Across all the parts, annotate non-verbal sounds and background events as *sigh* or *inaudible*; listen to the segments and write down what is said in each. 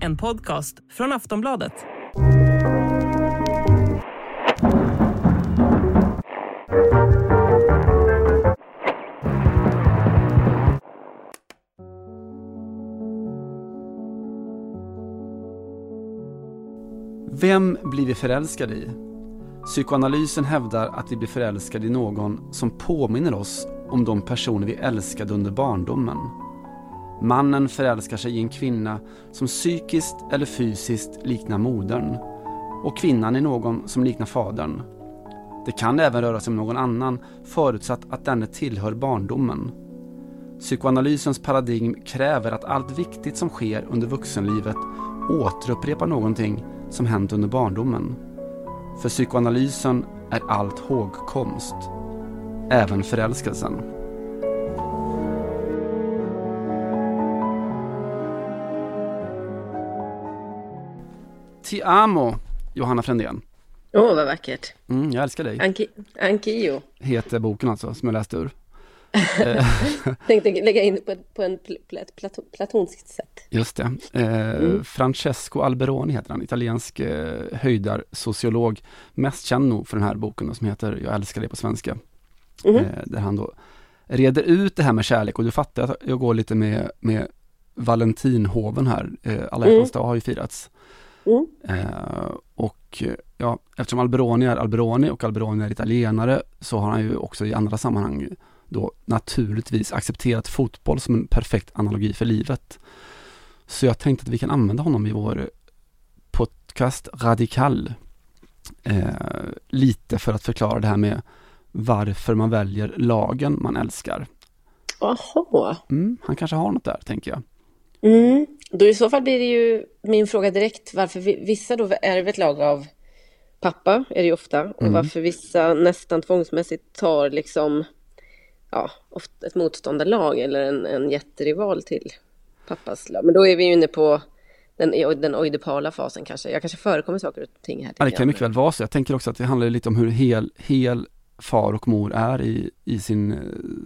En podcast från Aftonbladet. Vem blir vi förälskade i? Psykoanalysen hävdar att vi blir förälskade i någon som påminner oss om de personer vi älskade under barndomen. Mannen förälskar sig i en kvinna som psykiskt eller fysiskt liknar modern och kvinnan i någon som liknar fadern. Det kan även röra sig om någon annan förutsatt att denne tillhör barndomen. Psykoanalysens paradigm kräver att allt viktigt som sker under vuxenlivet återupprepar någonting som hänt under barndomen. För psykoanalysen är allt hågkomst, även förälskelsen. Ti amo, Johanna Frändén. Åh, oh, vad vackert. Mm, jag älskar dig. Anki, Ankio. Heter boken alltså, som jag läste ur. *laughs* Tänkte lägga in på, på en pl platon, platonskt sätt. Just det. Eh, mm. Francesco Alberoni heter han, italiensk eh, höjdarsociolog. Mest känd nog för den här boken som heter Jag älskar dig på svenska. Mm. Eh, där han då reder ut det här med kärlek och du fattar att jag går lite med, med Valentinhoven här. Eh, alla mm. hjärtans dag har ju firats. Mm. Eh, och ja, eftersom Alberoni är Alberoni och Alberoni är italienare så har han ju också i andra sammanhang då naturligtvis accepterat fotboll som en perfekt analogi för livet. Så jag tänkte att vi kan använda honom i vår podcast Radikal. Eh, lite för att förklara det här med varför man väljer lagen man älskar. Jaha. Mm, han kanske har något där, tänker jag. Mm. Då i så fall blir det ju min fråga direkt varför vissa då ärver ett lag av pappa, är det ju ofta, och mm. varför vissa nästan tvångsmässigt tar liksom ja, ett motståndarlag eller en, en jätterival till pappas lag. Men då är vi ju inne på den, den oidipala fasen kanske. Jag kanske förekommer saker och ting här. Ja, det kan mycket väl vara så. Jag tänker också att det handlar lite om hur hel, hel far och mor är i, i sin,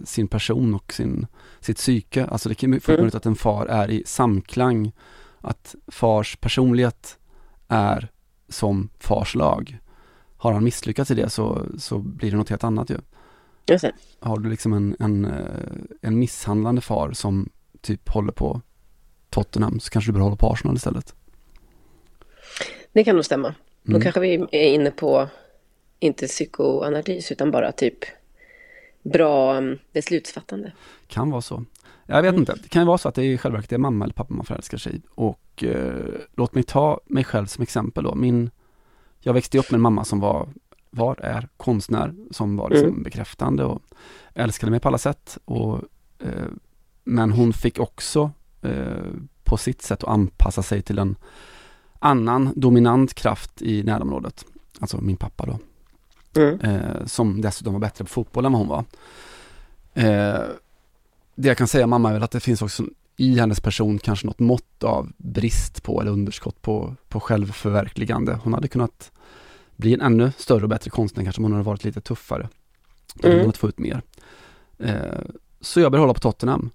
sin person och sin, sitt psyke. Alltså det kan vara mm. att en far är i samklang, att fars personlighet är som fars lag. Har han misslyckats i det så, så blir det något helt annat ju. Just det. Har du liksom en, en, eh, en misshandlande far som typ håller på Tottenham så kanske du bör hålla på Arsenal istället. Det kan nog stämma. Mm. Då kanske vi är inne på, inte psykoanalys, utan bara typ bra mm, beslutsfattande. Kan vara så. Jag vet mm. inte, det kan ju vara så att det är själva verket är mamma eller pappa man förälskar sig i. Och eh, låt mig ta mig själv som exempel då. Min, jag växte upp med en mamma som var var, är konstnär som var liksom mm. bekräftande och älskade mig på alla sätt. Och, eh, men hon fick också eh, på sitt sätt att anpassa sig till en annan dominant kraft i närområdet. Alltså min pappa då. Mm. Eh, som dessutom var bättre på fotboll än vad hon var. Eh, det jag kan säga mamma är väl att det finns också i hennes person kanske något mått av brist på eller underskott på, på självförverkligande. Hon hade kunnat bli en ännu större och bättre konstnär kanske om hon hade varit lite tuffare. Då hade mm. hon få ut mer. Eh, så jag började hålla på Tottenham.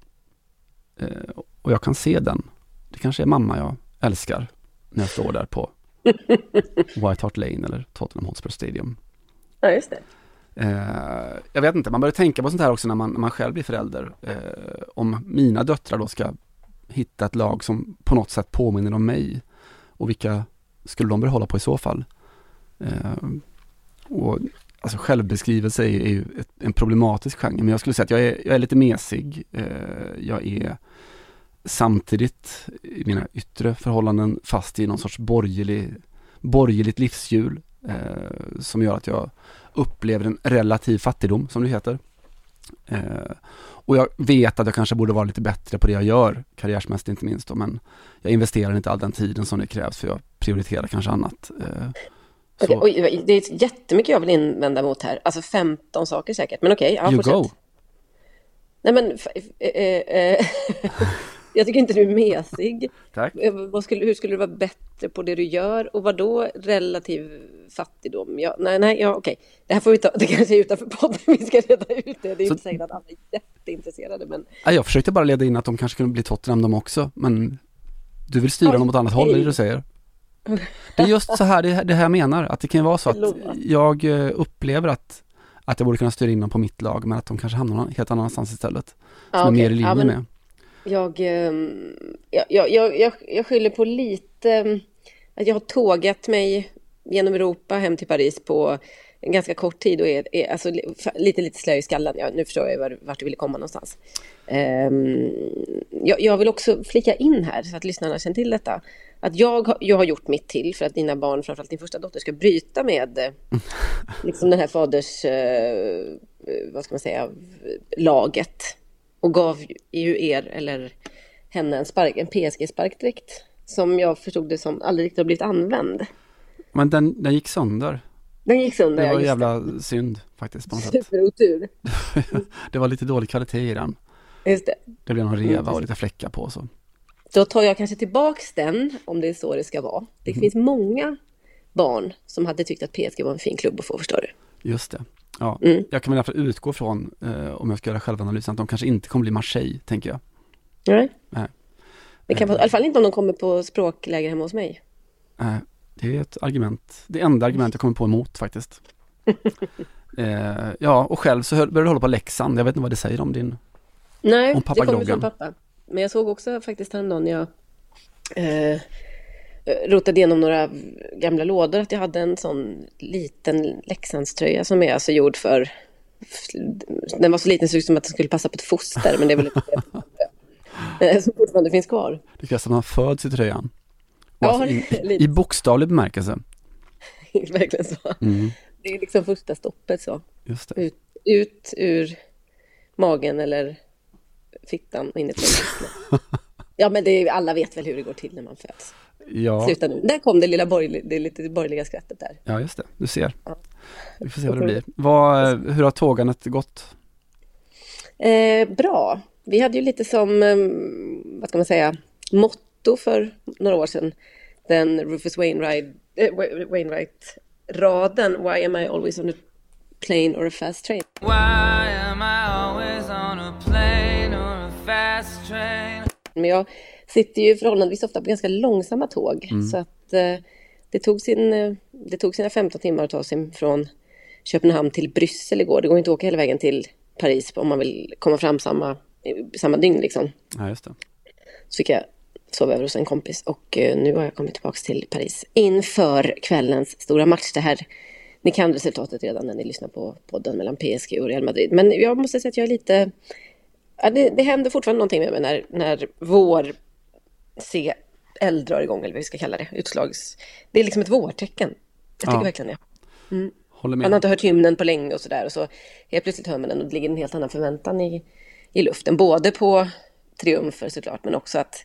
Eh, och jag kan se den. Det kanske är mamma jag älskar när jag står där på *laughs* White Hart Lane eller Tottenham Hotspur Stadium. Ja, just det. Eh, jag vet inte, man börjar tänka på sånt här också när man, när man själv blir förälder. Eh, om mina döttrar då ska hitta ett lag som på något sätt påminner om mig. Och vilka skulle de börja hålla på i så fall? Eh, och alltså självbeskrivelse är, är ju ett, en problematisk genre, men jag skulle säga att jag är, jag är lite mesig. Eh, jag är samtidigt i mina yttre förhållanden fast i någon sorts borgerlig, borgerligt livshjul eh, som gör att jag upplever en relativ fattigdom, som det heter. Eh, och jag vet att jag kanske borde vara lite bättre på det jag gör, karriärsmässigt inte minst då, men jag investerar inte all den tiden som det krävs för jag prioriterar kanske annat. Eh, Okay, oj, det är jättemycket jag vill invända mot här. Alltså 15 saker säkert. Men okej, okay, ja, you fortsätt. go. Nej men... Eh, eh, *laughs* Jag tycker inte du är mesig. Tack. Eh, skulle, hur skulle du vara bättre på det du gör? Och vad då relativ fattigdom? Ja, nej, nej, ja, okej. Det här får vi ta, det kanske är utanför podden *laughs* vi ska reda ut det. Det är Så- inte säkert att alla är jätteintresserade, men Ja, jag försökte bara leda in att de kanske kunde bli Tottenham de också, men du vill styra dem åt annat håll, är det du säger? *laughs* Det är just så här, det, det här jag menar, att det kan ju vara så att jag eh, upplever att, att jag borde kunna styra in dem på mitt lag, men att de kanske hamnar någon helt annanstans istället. Som Ja, är mer i linje Ja, men- med. Jag, ehm, jag, jag, jag, jag, skyller på lite att jag har tågat mig genom Europa hem till Paris på en ganska kort tid och är, är alltså, lite, lite slö i skallen. Ja, nu förstår jag var, vart du ville komma någonstans. Ehm, jag, jag vill också flika in här, så att lyssnarna känner till detta, att jag, jag har gjort mitt till för att dina barn, framförallt din första dotter, ska bryta med eh, *laughs* liksom den här faders, eh, vad ska man säga, laget. Och gav ju er, eller henne, en, spark, en PSG-sparkdräkt. Som jag förstod det som aldrig riktigt har blivit använd. Men den, den gick sönder. Den gick sönder, Det ja, var just jävla synd faktiskt på något det. sätt. Superotur. *laughs* Det var lite dålig kvalitet i den. Just det. Det blev någon reva och lite fläckar på så. Då tar jag kanske tillbaks den, om det är så det ska vara. Det finns många barn som hade tyckt att PSG var en fin klubb att få, förstår du. Just det. Ja, Mm. jag kan väl i alla fall utgå från, eh, om jag ska göra självanalysen, att de kanske inte kommer bli Marseille, tänker jag. Nej. Nej. Det kan I alla fall inte om de kommer på språkläger hemma hos mig. Eh, det är ett argument, det enda argument jag kommer på emot faktiskt. *laughs* eh, ja, och själv så började du hålla på Leksand, jag vet inte vad det säger om din, Nej, Om det kommer från pappa. Men jag såg också faktiskt häromdagen när jag eh, rotade igenom några gamla lådor att jag hade en sån liten Leksandströja som är alltså gjord för... Den var så liten så det ut som att den skulle passa på ett foster, men det är väl. *laughs* Eh, Som fortfarande finns kvar. det krävs att man föds i tröjan. Ja, alltså i. I bokstavlig bemärkelse. *laughs* Verkligen så. Mm, Det är liksom första stoppet så. Ut, ut ur magen eller fittan och in i. *laughs* Ja, men är, alla vet väl hur det går till när man föds. Ja, Sluta nu. Där kom det lilla borgerliga, det lite borgerliga skrattet där. ja, just det. Du ser. Ja. Vi får se vad det blir. Vad, hur har tågandet gått? Eh, bra. Vi hade ju lite som, eh, vad ska man säga, motto för några år sedan. Den Rufus Wainwright, Wa- Wainwright-raden Why am I always on a plane or a fast train? Why am I always on a plane or a fast train? Men jag sitter ju förhållandevis ofta på ganska långsamma tåg. Så att eh, det, tog sin, eh, det tog sina 15 timmar att ta sig från Köpenhamn till Bryssel igår. Det går inte att åka hela vägen till Paris om man vill komma fram samma, samma dygn liksom. Ja, just det. Så fick jag sova över hos en kompis och eh, nu har jag kommit tillbaka till Paris inför kvällens stora match. Det här, ni kan resultatet redan när ni lyssnar på podden mellan PSG och Real Madrid. Men jag måste säga att jag är lite... Ja, det, det händer fortfarande någonting med mig när, när vår CL drar igång, eller vad vi ska kalla det, utslags... Det är liksom ett vårtecken. Jag tycker Ja. verkligen det. Håller Man har med. inte hört hymnen på länge och sådär. Och så helt plötsligt hör man den och det ligger en helt annan förväntan i, i luften. Både på triumfer såklart, men också att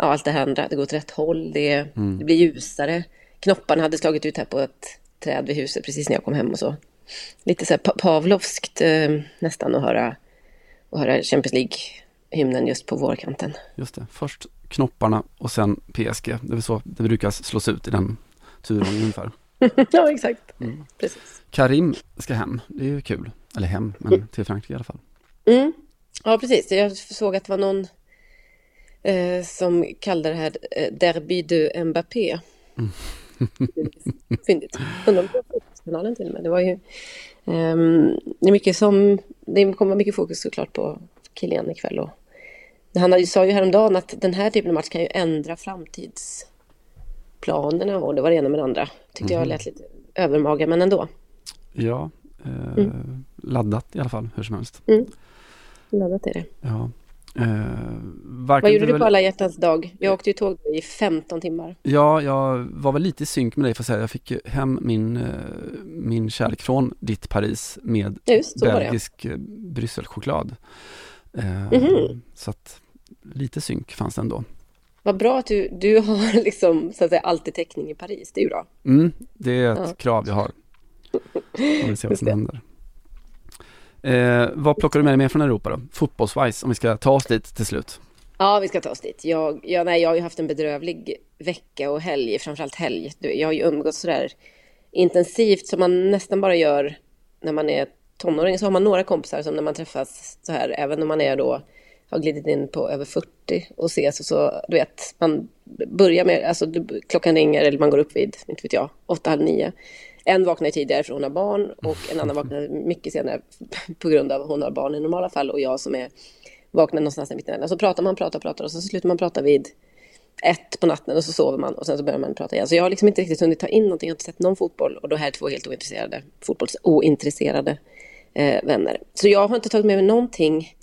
ja, allt det här andra, det går åt rätt håll. Det, det blir ljusare. Knopparna hade slagit ut här på ett träd vid huset precis när jag kom hem och så. Lite så här pa- Pavlovskt eh, nästan att höra, att höra Champions League-hymnen just på vårkanten. Just det. Först knopparna och sen PSG. Det är så det brukar slås ut i den turen ungefär. *laughs* ja, exakt. Precis. Karim ska hem. Det är ju kul. Eller hem, men till Frankrike i alla fall. Mm. Ja, precis. Jag såg att det var någon eh, som kallade det här eh, Derby de Mbappé. Fyndigt. Undrar om det var Fotbollskanalen till och med. Det var ju... ehm, det är mycket som... Det kommer mycket fokus såklart på Kylian ikväll. Och han sa ju häromdagen att den här typen av match kan ju ändra framtidsplanerna och det var det ena med det andra. Tyckte jag lät lite övermaga, men ändå. Ja, eh, laddat i alla fall, hur som helst. Laddat är det. Ja. Eh, Vad gjorde du på alla hjärtans dag? Jag åkte ju tåg i 15 timmar. Ja, jag var väl lite i synk med dig för att säga. Jag fick hem min, eh, min kärlek från ditt Paris med just belgisk eh, Brysselchoklad. Eh, Mhm. Så att lite synk fanns det ändå. Vad bra att du, du *laughs* har liksom så att säga alltid täckning i Paris. Det är ju bra. Mm, det är ett Ja. krav jag har. *laughs* Vi ser vad som händer. Eh, vad plockar du med dig mer från Europa då? Fotbollswise, om vi ska ta oss dit till slut. Ja, vi ska ta oss dit. Jag, ja, nej, jag har ju haft en bedrövlig vecka och helg, framförallt helg. Jag har ju umgåtts sådär intensivt som man nästan bara gör när man är tonåring. Så har man några kompisar som när man träffas så här, även om man är då har glidit in på över 40 och ses och så, du vet, man börjar med, alltså klockan ringer eller man går upp vid, inte vet jag, åtta, halv nio. En vaknar tidigare för hon har barn och en annan vaknar mycket senare *laughs* på grund av att hon har barn i normala fall och jag som är vaknar någonstans i mitten. Så pratar man, pratar, pratar och så slutar man prata vid ett på natten och så sover man och sen så börjar man prata igen. Så jag har liksom inte riktigt hunnit ta in någonting, jag har inte sett någon fotboll och då här är två helt ointresserade, fotbollsointresserade eh, vänner. Så jag har inte tagit med mig någonting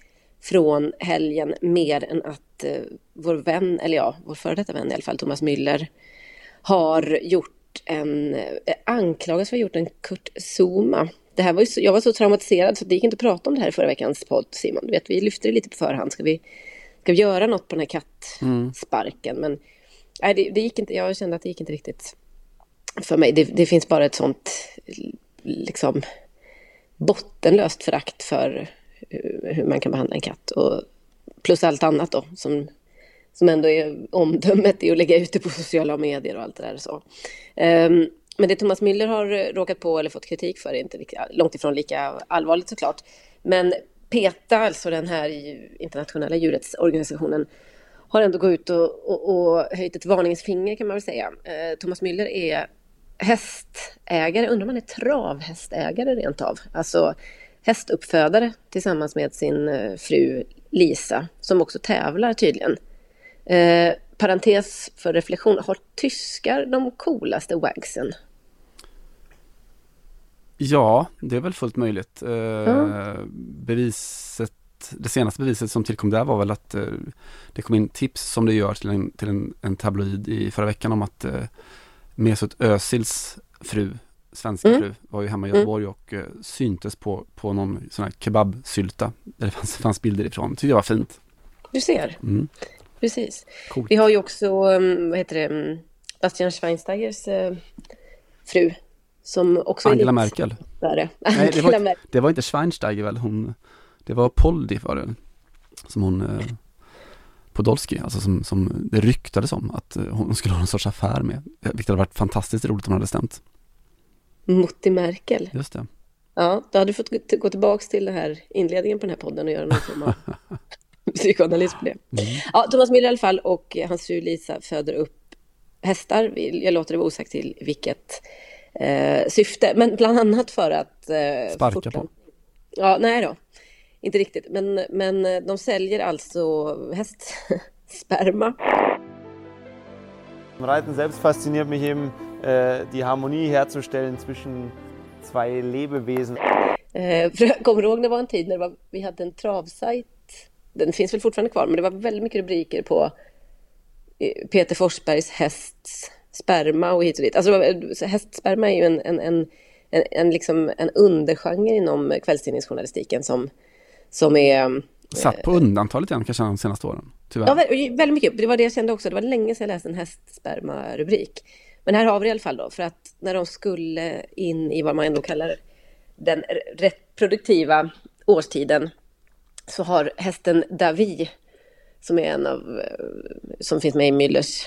från helgen mer än att eh, vår vän, eller ja, vår före detta vän i alla fall, Thomas Müller, har gjort en, eh, anklagas för att ha gjort en Kurt Zuma. Det här var ju så, jag var så traumatiserad så det gick inte att prata om det här i förra veckans podd, Simon. Du vet, vi lyfte det lite på förhand. Ska vi, ska vi göra något på den här kattsparken? Mm. Men nej, det, det, gick inte, jag kände att det gick inte riktigt för mig. Det, det finns bara ett sånt liksom bottenlöst förakt för eh, hur man kan behandla en katt. Och plus allt annat då som, som ändå är omdömet i att lägga ut det på sociala medier och allt det där. Så. Ehm, men det Thomas Müller har eh, råkat på eller fått kritik för är inte långt ifrån lika allvarligt såklart. Men PETA, alltså den här internationella djurrättsorganisationen, har ändå gått ut och, och, och höjt ett varningsfinger kan man väl säga. Eh, Thomas Müller är hästägare, undrar om han är travhästägare rent av. Alltså hästuppfödare tillsammans med sin eh, fru Lisa, som också tävlar tydligen. Eh, parentes för reflektion, har tyskar de coolaste wagsen? Ja, det är väl fullt möjligt. Eh, mm. Beviset, det senaste beviset som tillkom där var väl att eh, det kom in tips som det gör till en, till en, en tabloid i förra veckan om att eh, Mesut Özils fru svenska mm. fru var ju hemma i Göteborg mm. och uh, syntes på, på någon sån här kebabsylta. Där det fanns, fanns bilder ifrån. Tyckte jag var fint. Du ser. Mm. Precis. Coolt. Vi har ju också, um, vad heter det, um, Bastian Schweinsteigers uh, fru. Som också Angela är Merkel. Där. *laughs* Nej, det var, det var inte Schweinsteiger väl, hon, det var Poldi var det. Som hon, uh, Podolski, alltså som, som det ryktades om att hon skulle ha någon sorts affär med. Vilket hade varit fantastiskt roligt om hon hade stämt. Mutti Merkel. Just det. Ja, då hade du fått gå tillbaka till den här inledningen på den här podden och göra någon form av *laughs* *laughs* psykoanalys på det. Mm. Ja, Thomas Müller i alla fall och hans fru Lisa föder upp hästar. Jag låter det vara osagt till vilket eh, syfte, men bland annat för att... Eh, Sparka på? Ja, nej då. Inte riktigt, men, men eh, de säljer alltså hästsperma. *laughs* Reiten selbst fasziniert mich eben äh, die Harmonie herzustellen zwischen zwei Lebewesen. Eh, *laughs* kommer du ihåg det var en tid när var, vi hade en travsajt? Den finns väl fortfarande kvar, men det var väldigt mycket rubriker på eh, Peter Forsbergs hästs sperma och hit och dit. Alltså, hästsperma är ju en, en, en, en, en, liksom en undergenre inom kvällstidningsjournalistiken som, som är... Satt på undantag lite grann kanske de senaste åren, tyvärr. Ja, väldigt mycket. Det var det jag kände också. Det var länge sedan jag läste en hästsperma-rubrik. Men här har vi det i alla fall då, för att när de skulle in i vad man ändå kallar den reproduktiva årstiden så har hästen Davi, som är en av, eh, som finns med i Müllers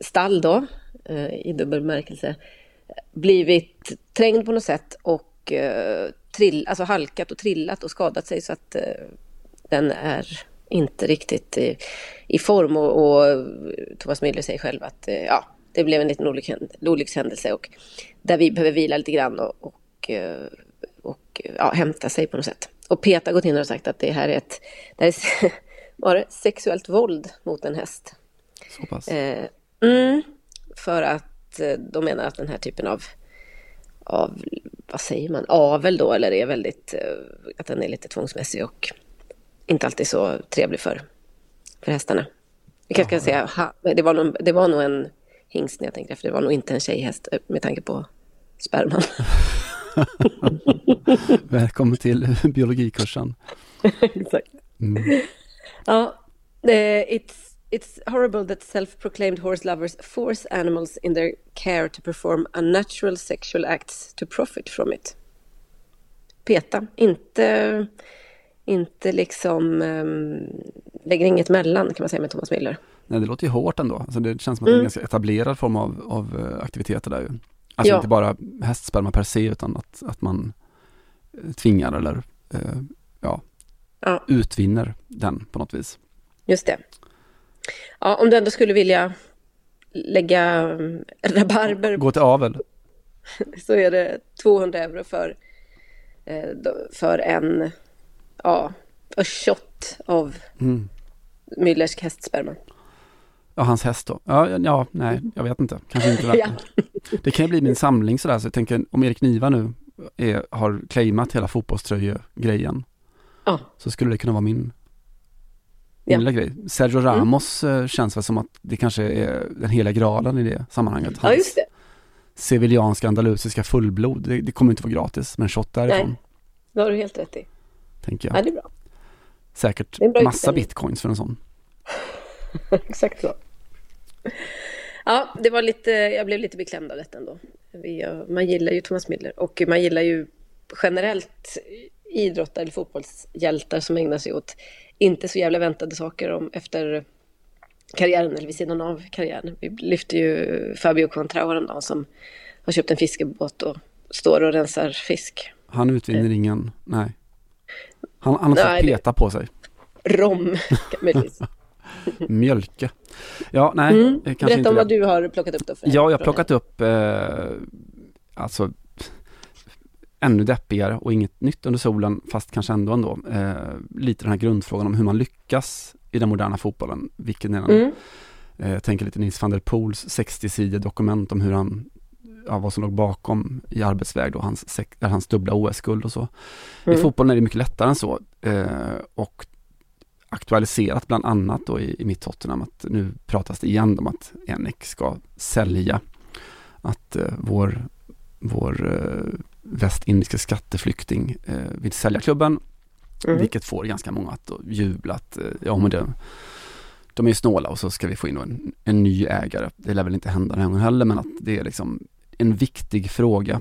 stall då, eh, i dubbel bemärkelse, blivit trängd på något sätt och eh, trill, alltså halkat och trillat och skadat sig så att den är inte riktigt i, i form. Och, och Thomas Müller säger själv att ja, det blev en liten olyckshändelse och där vi behöver vila lite grann och, och, och ja, hämta sig på något sätt. Och Peta har gått in och sagt att det här är ett det här är, *laughs* var det, sexuellt våld mot en häst. Så pass? Eh, mm, för att eh, de menar att den här typen av, av vad säger man, avel då, eller är väldigt, eh, att den är lite tvångsmässig och inte alltid så trevlig för, för hästarna. Vi kanske kan säga, ha, det, var nog, det var nog en hingst när jag tänker efter. Det var nog inte en tjejhäst eh, med tanke på sperman. *laughs* *laughs* Välkommen till biologikursen. *laughs* Exakt. Mm. Ja, it's, it's horrible that self-proclaimed horse lovers force animals in their care to perform unnatural sexual acts to profit from it. Peta, inte, inte liksom um, lägger inget mellan kan man säga med Thomas Miller. Nej, det låter ju hårt ändå. Alltså det känns som att det är en Mm. ganska etablerad form av, av eh, aktiviteter där ju. Alltså Ja. inte bara hästsperma per se utan att, att man eh, tvingar eller eh, ja, Ja. utvinner den på något vis. Just det. Ja, om du ändå skulle vilja lägga um, rabarber Gå till avel. *laughs* så är det 200 euro för, eh, för en ja, a shot av Mm. Müllers hästsperma. Ja, hans häst då. Ja, ja, ja, nej, jag vet inte. Kanske inte värt *laughs* Ja. det. Det kan ju bli min samling sådär, så jag tänker om Erik Niva nu är, har claimat hela fotbollströjegrejen Ja. så skulle det kunna vara min, min Ja. lilla grej. Sergio Ramos eh, känns väl som att det kanske är den hela graalen i det sammanhanget. ja, just det. Seviljanska andalusiska fullblod, det, det kommer inte vara gratis, men shot därifrån, Nej. Det har du helt rätt i. tänker Ja, jag. det är bra. Säkert Det är bra massa bitcoins för en sån. *laughs* Exakt så. Ja, det var lite, jag blev lite beklämd av detta ändå. Eh, Man gillar ju Thomas Müller och man gillar ju generellt idrottare eller fotbollshjältar som ägnar sig åt inte så jävla väntade saker om efter karriären eller vid sidan av karriären. Vi lyfte ju Fabio Contrao häromdagen som har köpt en fiskebåt och står och rensar fisk. Han utvinner ingen, nej. Han, han har fått det- peta på sig. Rom, möjligtvis. *laughs* Mjölke. Ja, nej, Mm. kanske Berätta inte om vad du har plockat upp då. För Ja, jag har plockat upp eh, alltså ännu deppigare och inget nytt under solen, fast kanske ändå ändå. Eh, lite den här grundfrågan om hur man lyckas i den moderna fotbollen. Vilken är den? Mm. Eh, jag tänker lite Nils van der Poels 60 sidor dokument om hur han, ja, vad som låg bakom i arbetsväg då, hans, hans dubbla OS-guld och så. I Mm. fotbollen är det mycket lättare än så. Eh, och aktualiserat bland annat då i, i mitt Tottenham att nu pratas det igen om att Enek ska sälja. Att eh, vår, vår eh, västindiska skatteflykting eh, vill sälja klubben. Mm. Vilket får ganska många att jubla att eh, ja men det, de är ju snåla och så ska vi få in en, en ny ägare. Det lär väl inte hända den här gången heller men att det är liksom en viktig fråga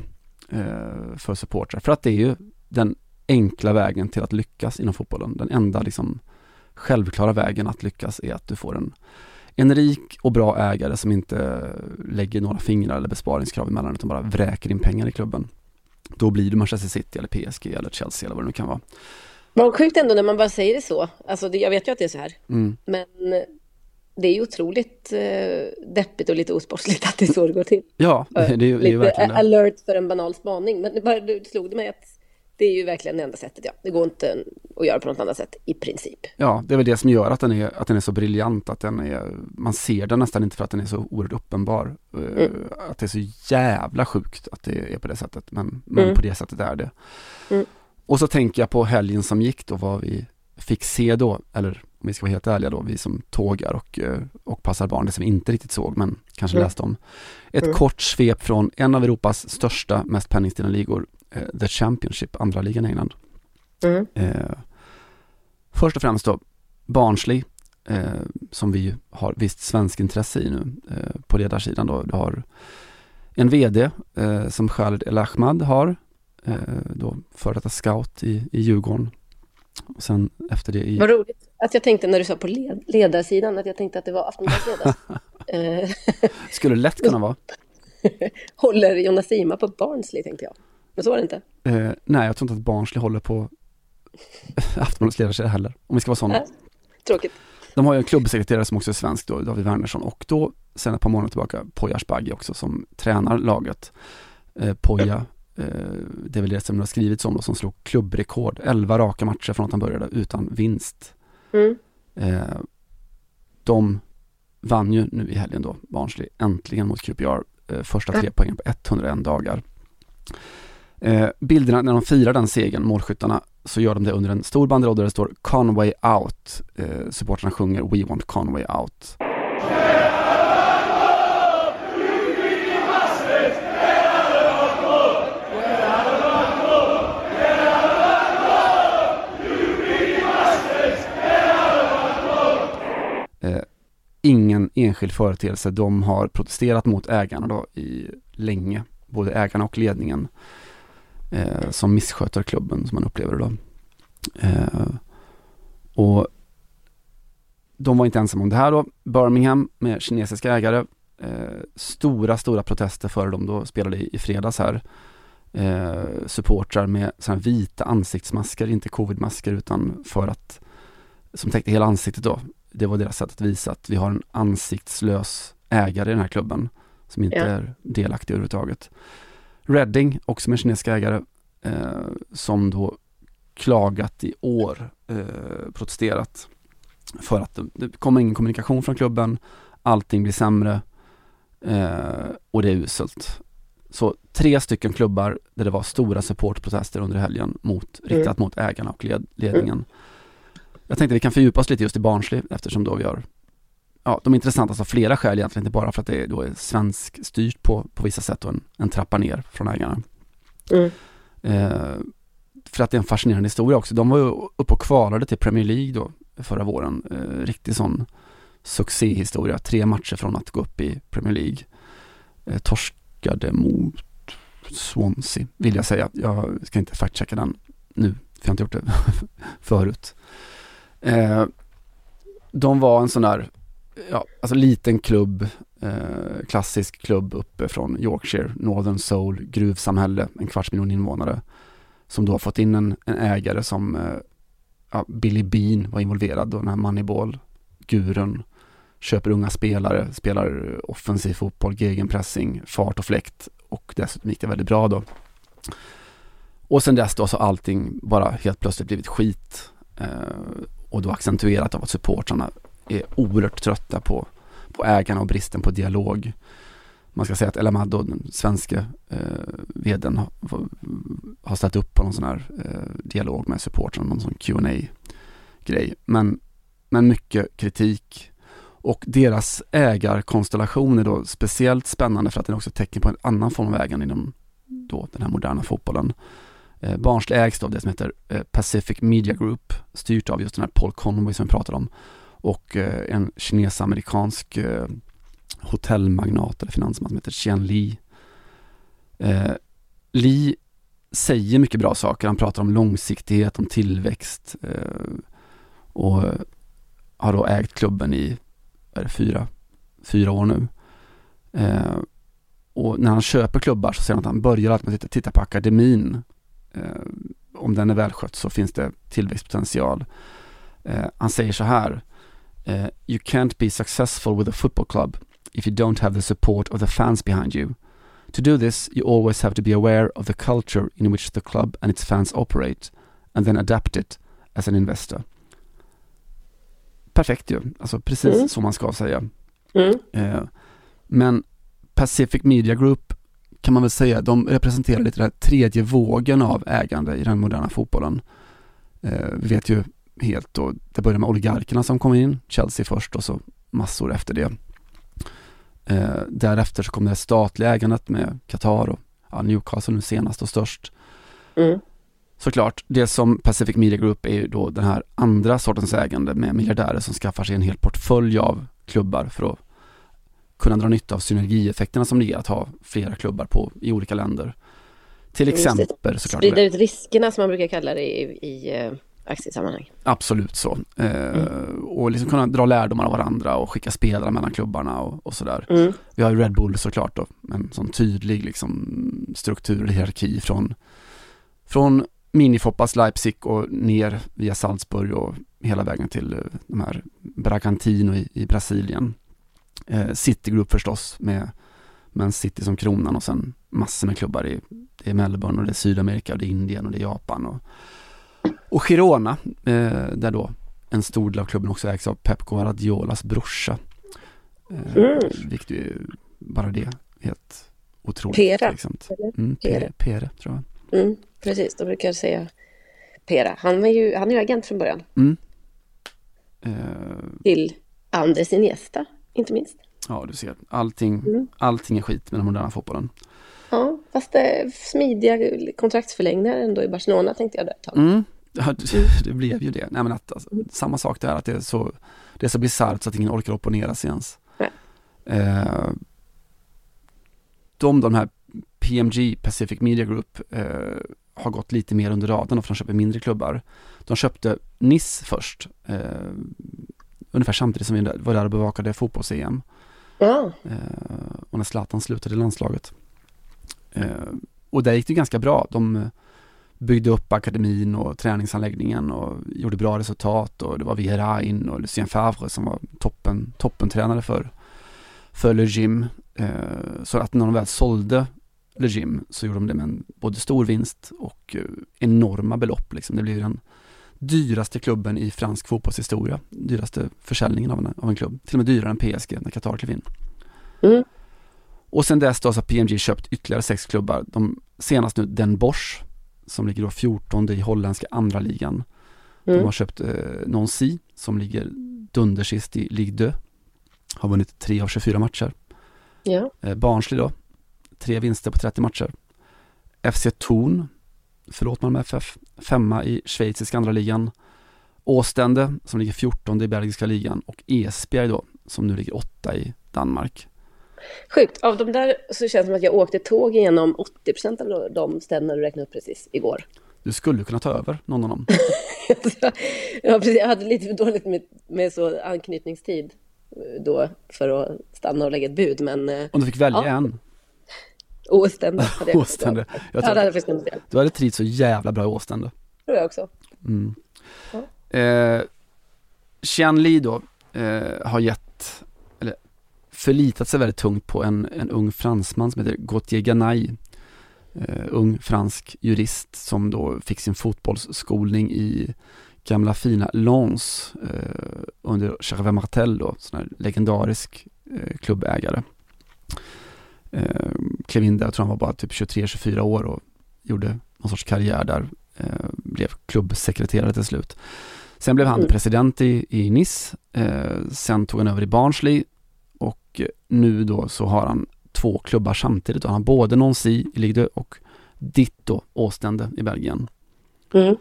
eh, för supportrar. För att det är ju den enkla vägen till att lyckas inom fotbollen. Den enda liksom självklara vägen att lyckas är att du får en, en rik och bra ägare som inte lägger några fingrar eller besparingskrav emellan utan bara vräker in pengar i klubben. Då blir du Manchester City eller PSG eller Chelsea eller vad det nu kan vara. Vad sjukt ändå när man bara säger det så. Alltså, det, jag vet ju att det är så här. Mm. Men det är ju otroligt eh, deppigt och lite osportsligt att det är så det går till. Ja, det, är ju- det är ju verkligen det. alert för en banal spaning. Men det, bara, det slog det mig att det är ju verkligen det enda sättet. Ja. Det går inte att göra på något annat sätt i princip. Ja, det är väl det som gör att den är, att den är så briljant, att den är, man ser den nästan inte för att den är så oerhört uppenbar. Eh, Mm. Att det är så jävla sjukt att det är på det sättet, men, men Mm. på det sättet är det. Mm. Och så tänker jag på helgen som gick då, vad vi fick se då, eller om vi ska vara helt ärliga då, vi som tågar och, eh, och passar barn, det som vi inte riktigt såg, men kanske Mm. läste om. Ett Mm. kort svep från en av Europas största, mest penningstinna ligor, eh, The Championship, andra ligan i England. Mm. Eh, först och främst då, Barnsley, eh, som vi har visst svensk intresse i nu eh, på ledarsidan då. Du har en VD eh, som Khaled El Ahmad har, då före detta scout i, i Djurgården. Och sen efter det i... Vad roligt att jag tänkte när du sa på led, ledarsidan att jag tänkte att det var *laughs* eh, Skulle lätt kunna vara. *laughs* håller Jonas Sima på Barnsley tänkte jag. Men så var det inte. Eh, nej, jag tror inte att Barnsley håller på *laughs* Aftonbladets ledarsida heller, om vi ska vara sådana. Nej. Tråkigt. De har ju en klubbsekreterare som också är svensk då, David Wernersson och då sen ett par månader tillbaka Poya Asbaghi också som tränar laget. Eh, Poya, eh, det är väl det som det har skrivits om då, som slog klubbrekord, 11 raka matcher från att han började utan vinst. Mm. Eh, de vann ju nu i helgen då, Barnsley, äntligen mot QPR, eh, första tre poängen på 101 dagar. Eh, bilderna när de firar den segern, målskyttarna, så gör de det under en stor banderoll där det står Conway out. Eh, supportrarna sjunger We want Conway out. Eh, ingen enskild företeelse. De har protesterat mot ägarna då i länge, både ägarna och ledningen, eh, som missköter klubben som man upplever då. Eh, och de var inte ensamma om det här då. Birmingham med kinesiska ägare. Eh, stora, stora protester före de då spelade i, i fredags här. Eh, supportrar med sådana vita ansiktsmasker, inte covidmasker utan för att som täckte hela ansiktet då. Det var deras sätt att visa att vi har en ansiktslös ägare i den här klubben som inte Ja. är delaktig överhuvudtaget. Reading, också med kinesiska ägare, eh, som då klagat i år, eh, protesterat för att det, det kommer ingen kommunikation från klubben, allting blir sämre eh, och det är uselt. Så tre stycken klubbar där det var stora supportprotester under helgen mot, riktat mot ägarna och led, ledningen. Jag tänkte vi kan fördjupa oss lite just i Barnsley eftersom då vi har Ja, de är intressanta av flera skäl egentligen, inte bara för att det är, då är svensk styrt på, på vissa sätt och en, en trappa ner från ägarna. Mm. Eh, för att det är en fascinerande historia också. De var ju uppe och kvalade till Premier League då förra våren. Eh, riktig sån succéhistoria. Tre matcher från att gå upp i Premier League. Eh, torskade mot Swansea, vill jag säga. Jag ska inte fact-checka den nu, för jag har inte gjort det *laughs* förut. Eh, de var en sån där, ja, alltså liten klubb, eh, klassisk klubb uppe från Yorkshire, Northern Soul, gruvsamhälle, en kvarts miljon invånare. Som då har fått in en, en ägare som eh, ja, Billy Bean var involverad då, den här Moneyball, Guren, Köper unga spelare, spelar offensiv fotboll, gegenpressing, fart och fläkt och dessutom gick det väldigt bra då. Och sen dess då så har allting bara helt plötsligt blivit skit. Eh, och då accentuerat av att supportrarna är oerhört trötta på, på ägarna och bristen på dialog. Man ska säga att El Amado, den svenska eh, vdn, har, har ställt upp på någon sån här eh, dialog med supporten, någon sån qa grej Men, men mycket kritik. Och deras ägarkonstellation är då speciellt spännande för att den är också ett tecken på en annan form av ägande inom då den här moderna fotbollen. Eh, Barnsley ägs då av det som heter eh, Pacific Media Group, styrt av just den här Paul Conway som vi pratade om. Och eh, en kines-amerikansk eh, hotellmagnat eller finansman som heter Qian Li. Eh, Li säger mycket bra saker. Han pratar om långsiktighet, om tillväxt eh, och har då ägt klubben i är det, fyra, fyra år nu. Eh, och när han köper klubbar så säger han att han börjar alltid med att titta, titta på akademin. Eh, om den är välskött så finns det tillväxtpotential. Eh, han säger så här eh, you can't be successful with a football club if you don't have the support of the fans behind you. To do this, you always have to be aware of the culture in which the club and its fans operate and then adapt it as an investor. Perfekt ju, alltså precis Mm. så man ska säga. Mm. Eh, men Pacific Media Group kan man väl säga, de representerar lite den här tredje vågen av ägande i den moderna fotbollen. Eh, vi vet ju helt då, det började med oligarkerna som kom in, Chelsea först och så massor efter det. Eh, därefter så kom det statliga ägandet med Qatar och ja, Newcastle nu senast och störst. Mm. Såklart, det som Pacific Media Group är ju då den här andra sortens ägande med miljardärer som skaffar sig en hel portfölj av klubbar för att kunna dra nytta av synergieffekterna som det ger att ha flera klubbar på, i olika länder. Till exempel såklart. Sprida ut riskerna som man brukar kalla det i, i aktiesammanhang. Absolut så. Eh, Och liksom kunna dra lärdomar av varandra och skicka spelare mellan klubbarna och, och sådär. Mm. Vi har ju Red Bull såklart då, en sån tydlig liksom struktur och hierarki från, från minifoppas Leipzig och ner via Salzburg och hela vägen till eh, de här Bragantino i, i Brasilien. Eh, City Group förstås med Man City som kronan och sen massor med klubbar i är Melbourne och det är Sydamerika och det är Indien och det är Japan och, och Girona eh, där då en stor del av klubben också ägs av Pep Guardiolas brorsa. Eh, Mm. Vilket ju bara det helt otroligt. Pera, eller? Mm, Pere, Pere. Tror jag. Mm. Precis, de brukar säga Pera. Han är ju, han är ju agent från början. Eh, Till Andres Iniesta, inte minst. ja, du ser. Allting, Mm. allting är skit med den moderna fotbollen. Ja, fast det smidiga kontraktsförlängningar ändå i Barcelona tänkte jag där ett tag. Mm. Ja, det, *laughs* det blev ju det. Nej, men att, alltså, samma sak där, att det är så, det är så bisarrt så att ingen orkar opponera sig ens. Eh, de, de här PMG, Pacific Media Group, eh, har gått lite mer under radarn för de köper mindre klubbar. De köpte Nice först, eh, ungefär samtidigt som vi var där och bevakade fotbolls-EM. Ja, Eh, och när Zlatan slutade landslaget. Eh, och där gick det ganska bra. De byggde upp akademin och träningsanläggningen och gjorde bra resultat och det var Vieira in och Lucien Favre som var toppen, toppentränare för, för Le Gym. Eh, så att när de väl sålde Le Gym så gjorde de det med en både stor vinst och eh, enorma belopp. Liksom. Det blev den dyraste klubben i fransk fotbollshistoria. Dyraste försäljningen av en, av en klubb. Till och med dyrare än PSG när Qatar klev in. Mm. Och sen dess då så har PMG köpt ytterligare sex klubbar. De senast nu Den Bosch som ligger då 14 i holländska andra ligan. De Mm. har köpt eh, Nancy som ligger dundersist i Ligue 2. Har vunnit 3 av 24 matcher. ja. Eh, Barnsley då, tre vinster på 30 matcher. FC Thun, förlåt Malmö FF, femma i schweiziska andra ligan. Åstende som ligger 14 i belgiska ligan och Esbjerg då som nu ligger åtta i Danmark. Sjukt. Av de där så känns det som att jag åkte tåg igenom 80 procent av de städerna du räknade upp precis igår. Du skulle kunna ta över någon av dem. *laughs* ja, precis. Jag hade lite för dåligt med, med så anknytningstid eh, då för att stanna och lägga ett bud, men eh, Om du fick välja Ja. en, *laughs* Åstende *laughs* hade jag Åstende. Jag Ja, tror hade jag du hade trivts så jävla bra i Åstende. tror jag också. Mm. Ja. Eh, Xian Li då eh, har gett, förlitat sig väldigt tungt på en, en ung fransman som heter Gauthier Ganay. Eh, ung fransk jurist som då fick sin fotbollsskolning i gamla fina Lens eh, under Gervais Martel då, sån här legendarisk eh, klubbägare. Eh, klev in där, jag tror han var bara typ 23-24 år och gjorde någon sorts karriär där. Eh, blev klubbsekreterare till slut. Sen blev han Mm. president i, i Nice. Eh, sen tog han över i Barnsley och nu då så har han två klubbar samtidigt. Han har både Nancy i Ligue 2 och Ditto Åstende i Belgien. Mm.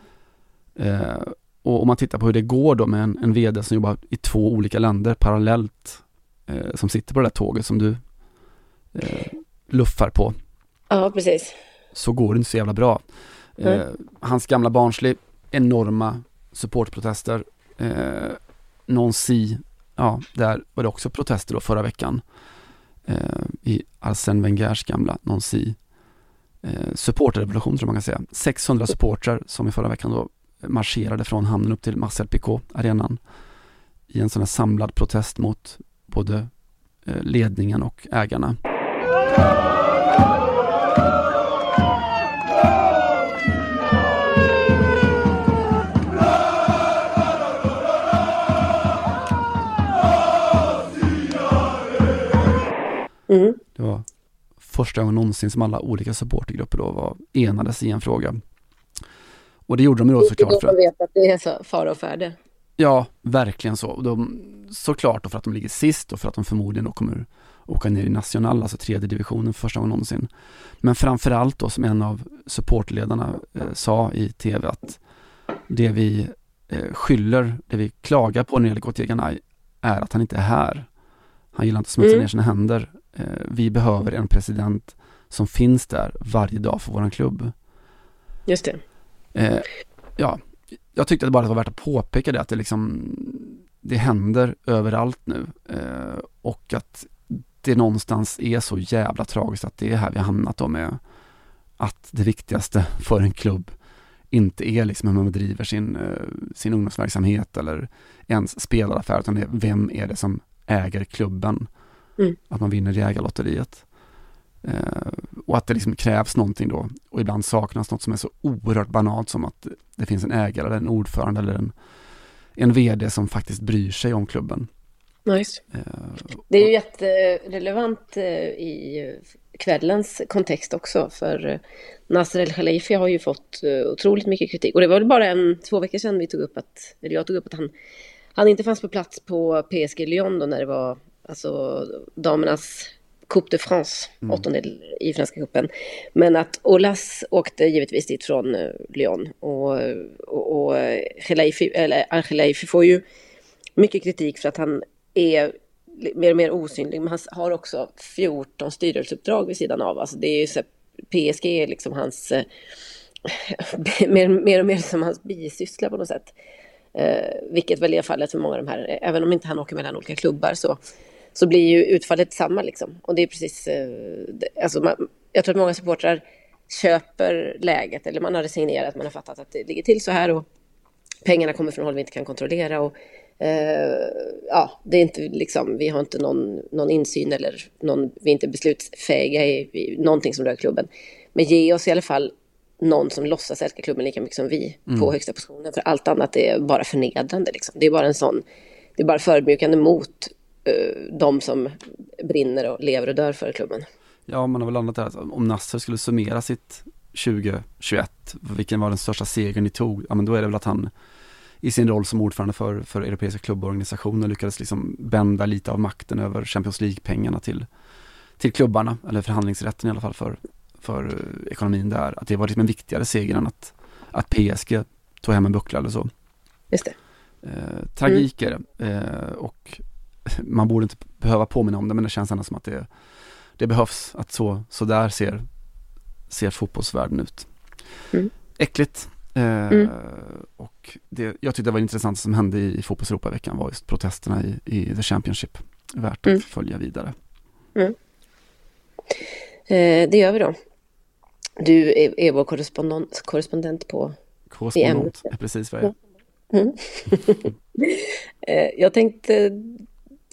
Eh, och om man tittar på hur det går då med en, en vd som jobbar i två olika länder parallellt eh, som sitter på det där tåget som du eh, luffar på Ja, precis. så går det inte så jävla bra. Eh, hans gamla Barnsley, enorma supportprotester. Eh, Nancy, ja, där var det också protester då förra veckan. Eh, I Arsène Wengers gamla Nancy. Eh, supporterrevolution tror man kan säga. 600 supportrar som i förra veckan då marscherade från hamnen upp till Marcel Picot, arenan. I en sån här samlad protest mot både eh, ledningen och ägarna. Mm. Det var första gången någonsin som alla olika supportergrupper då var enades i en fråga. Och det gjorde de ju då såklart för att, vet att det är så fara och färde. ja, verkligen så. De, såklart då för att de ligger sist och för att de förmodligen då kommer åka ner i National, alltså tredje divisionen för första gången någonsin. Men framförallt då som en av supportledarna eh, sa i tv att det vi eh, skyller, det vi klagar på när det gäller Ganay är att han inte är här. Han gillar inte att smutsa Mm. ner sina händer. Eh, vi behöver en president som finns där varje dag för våran klubb. Just det. Eh, ja, jag tyckte att det bara var värt att påpeka det att det liksom det händer överallt nu eh, och att det någonstans är så jävla tragiskt att det är här vi har hamnat då med att det viktigaste för en klubb inte är liksom hur man driver sin, sin ungdomsverksamhet eller ens spelaraffär utan det är vem är det som äger klubben. Mm. Att man vinner jägarlotteriet. Eh, och att det liksom krävs någonting då och ibland saknas något som är så oerhört banalt som att det finns en ägare eller en ordförande eller en, en vd som faktiskt bryr sig om klubben. Nice. Eh, Det är ju jätterelevant eh, i kvällens kontext också, för eh, Nasser El Khalifi har ju fått otroligt mycket kritik. Och det var väl bara en, två veckor sedan vi tog upp att, eller jag tog upp att han, han inte fanns på plats på PSG Lyon då när det var alltså damernas Coupe de France, åttondel i Franska cupen. Men att Olas åkte givetvis dit från eh, Lyon och, och, och eh, eller Al Khelaïfi får ju mycket kritik för att han är mer och mer osynlig, men han har också 14 styrelseuppdrag vid sidan av. Alltså det är ju så, PSG är liksom hans eh, *laughs* mer, mer och mer som hans bisyssla på något sätt. Eh, vilket väl är fallet för många av de här, även om inte han åker mellan olika klubbar så, så blir ju utfallet samma liksom. Och det är precis, eh, alltså man, jag tror att många supportrar köper läget eller man har resignerat, man har fattat att det ligger till så här och pengarna kommer från håll vi inte kan kontrollera och eh, ja, det är inte liksom, vi har inte någon, någon insyn eller någon, vi är inte beslutsfähiga i, i någonting som rör klubben. Men ge oss i alla fall någon som låtsas älska klubben lika mycket som vi mm. på högsta positionen. För allt annat är bara förnedrande. Liksom. Det är bara en sån, det är bara förödmjukande mot de som brinner och lever och dör för klubben. Ja, man har väl landat där om Nasser skulle summera sitt 2021, vilken var den största segern ni tog? Ja, men då är det väl att han i sin roll som ordförande för, för europeiska klubborganisationer lyckades liksom bända lite av makten över Champions League-pengarna till, till klubbarna, eller förhandlingsrätten i alla fall för, för eh, ekonomin där. Att det var liksom en viktigare seger än att, att PSG tog hem en buckla eller så. Just det. Eh, tragik är det. Eh, och man borde inte behöva påminna om det, men det känns ändå som att det, det behövs. Att så, så där ser, ser fotbollsvärlden ut. Mm. Äckligt. Eh, mm. Och det, jag tyckte det var intressant som hände i, i fotbolls i veckan var just protesterna i, i The Championship. Värt att mm. följa vidare. Mm. Eh, det gör vi då. Du är, är vår korrespondent, korrespondent på Korrespondent är precis vad jag är. Mm. *laughs* Eh, jag tänkte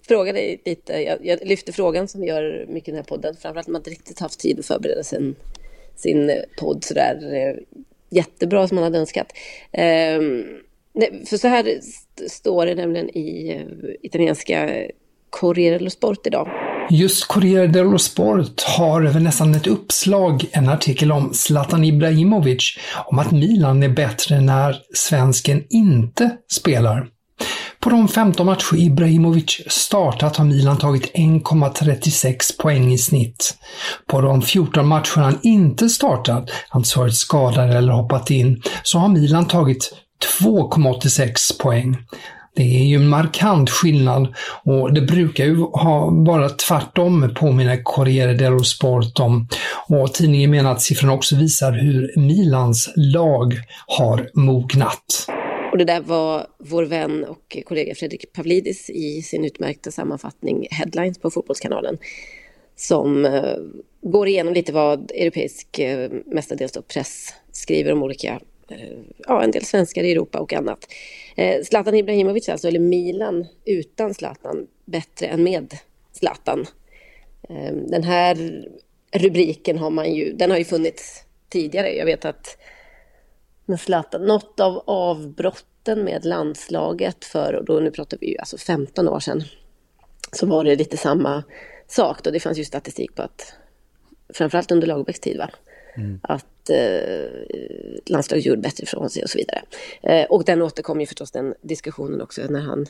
fråga dig lite. Jag, jag lyfter frågan som vi gör mycket i den här podden. Framförallt när man inte riktigt haft tid att förbereda sin, sin eh, podd sådär eh, jättebra som man hade önskat. Ehm, för så här står det nämligen i eh, italienska Corriere dello Sport idag. Just Corriere dello Sport har över nästan ett uppslag en artikel om Zlatan Ibrahimovic, om att Milan är bättre när svensken inte spelar. På de 15 matcher Ibrahimovic startat har Milan tagit 1,36 poäng i snitt. På de 14 matcher han inte startat, alltså varit skadad eller hoppat in, så har Milan tagit 2,86 poäng. Det är ju en markant skillnad och det brukar ju ha, vara tvärtom påminner Corriere dello Sport om. Och tidningen menar att siffrorna också visar hur Milans lag har mognat. Och det där var vår vän och kollega Fredrik Pavlidis i sin utmärkta sammanfattning Headlines på Fotbollskanalen. Som eh, går igenom lite vad europeisk, eh, mestadels då press, skriver om olika eh, ja, en del svenskar i Europa och annat. Zlatan Ibrahimovic alltså, eller Milan utan Zlatan, bättre än med Zlatan. Den här rubriken har man ju, den har ju funnits tidigare. Jag vet att med Zlatan, något av avbrotten med landslaget för, och då nu pratar vi ju alltså 15 år sedan, så var det lite samma sak då. Det fanns ju statistik på att, framförallt under Lagerbäcks tid va, Mm. Att eh, landslaget gjorde bättre ifrån sig och så vidare. Eh, och den återkom ju förstås den diskussionen också när han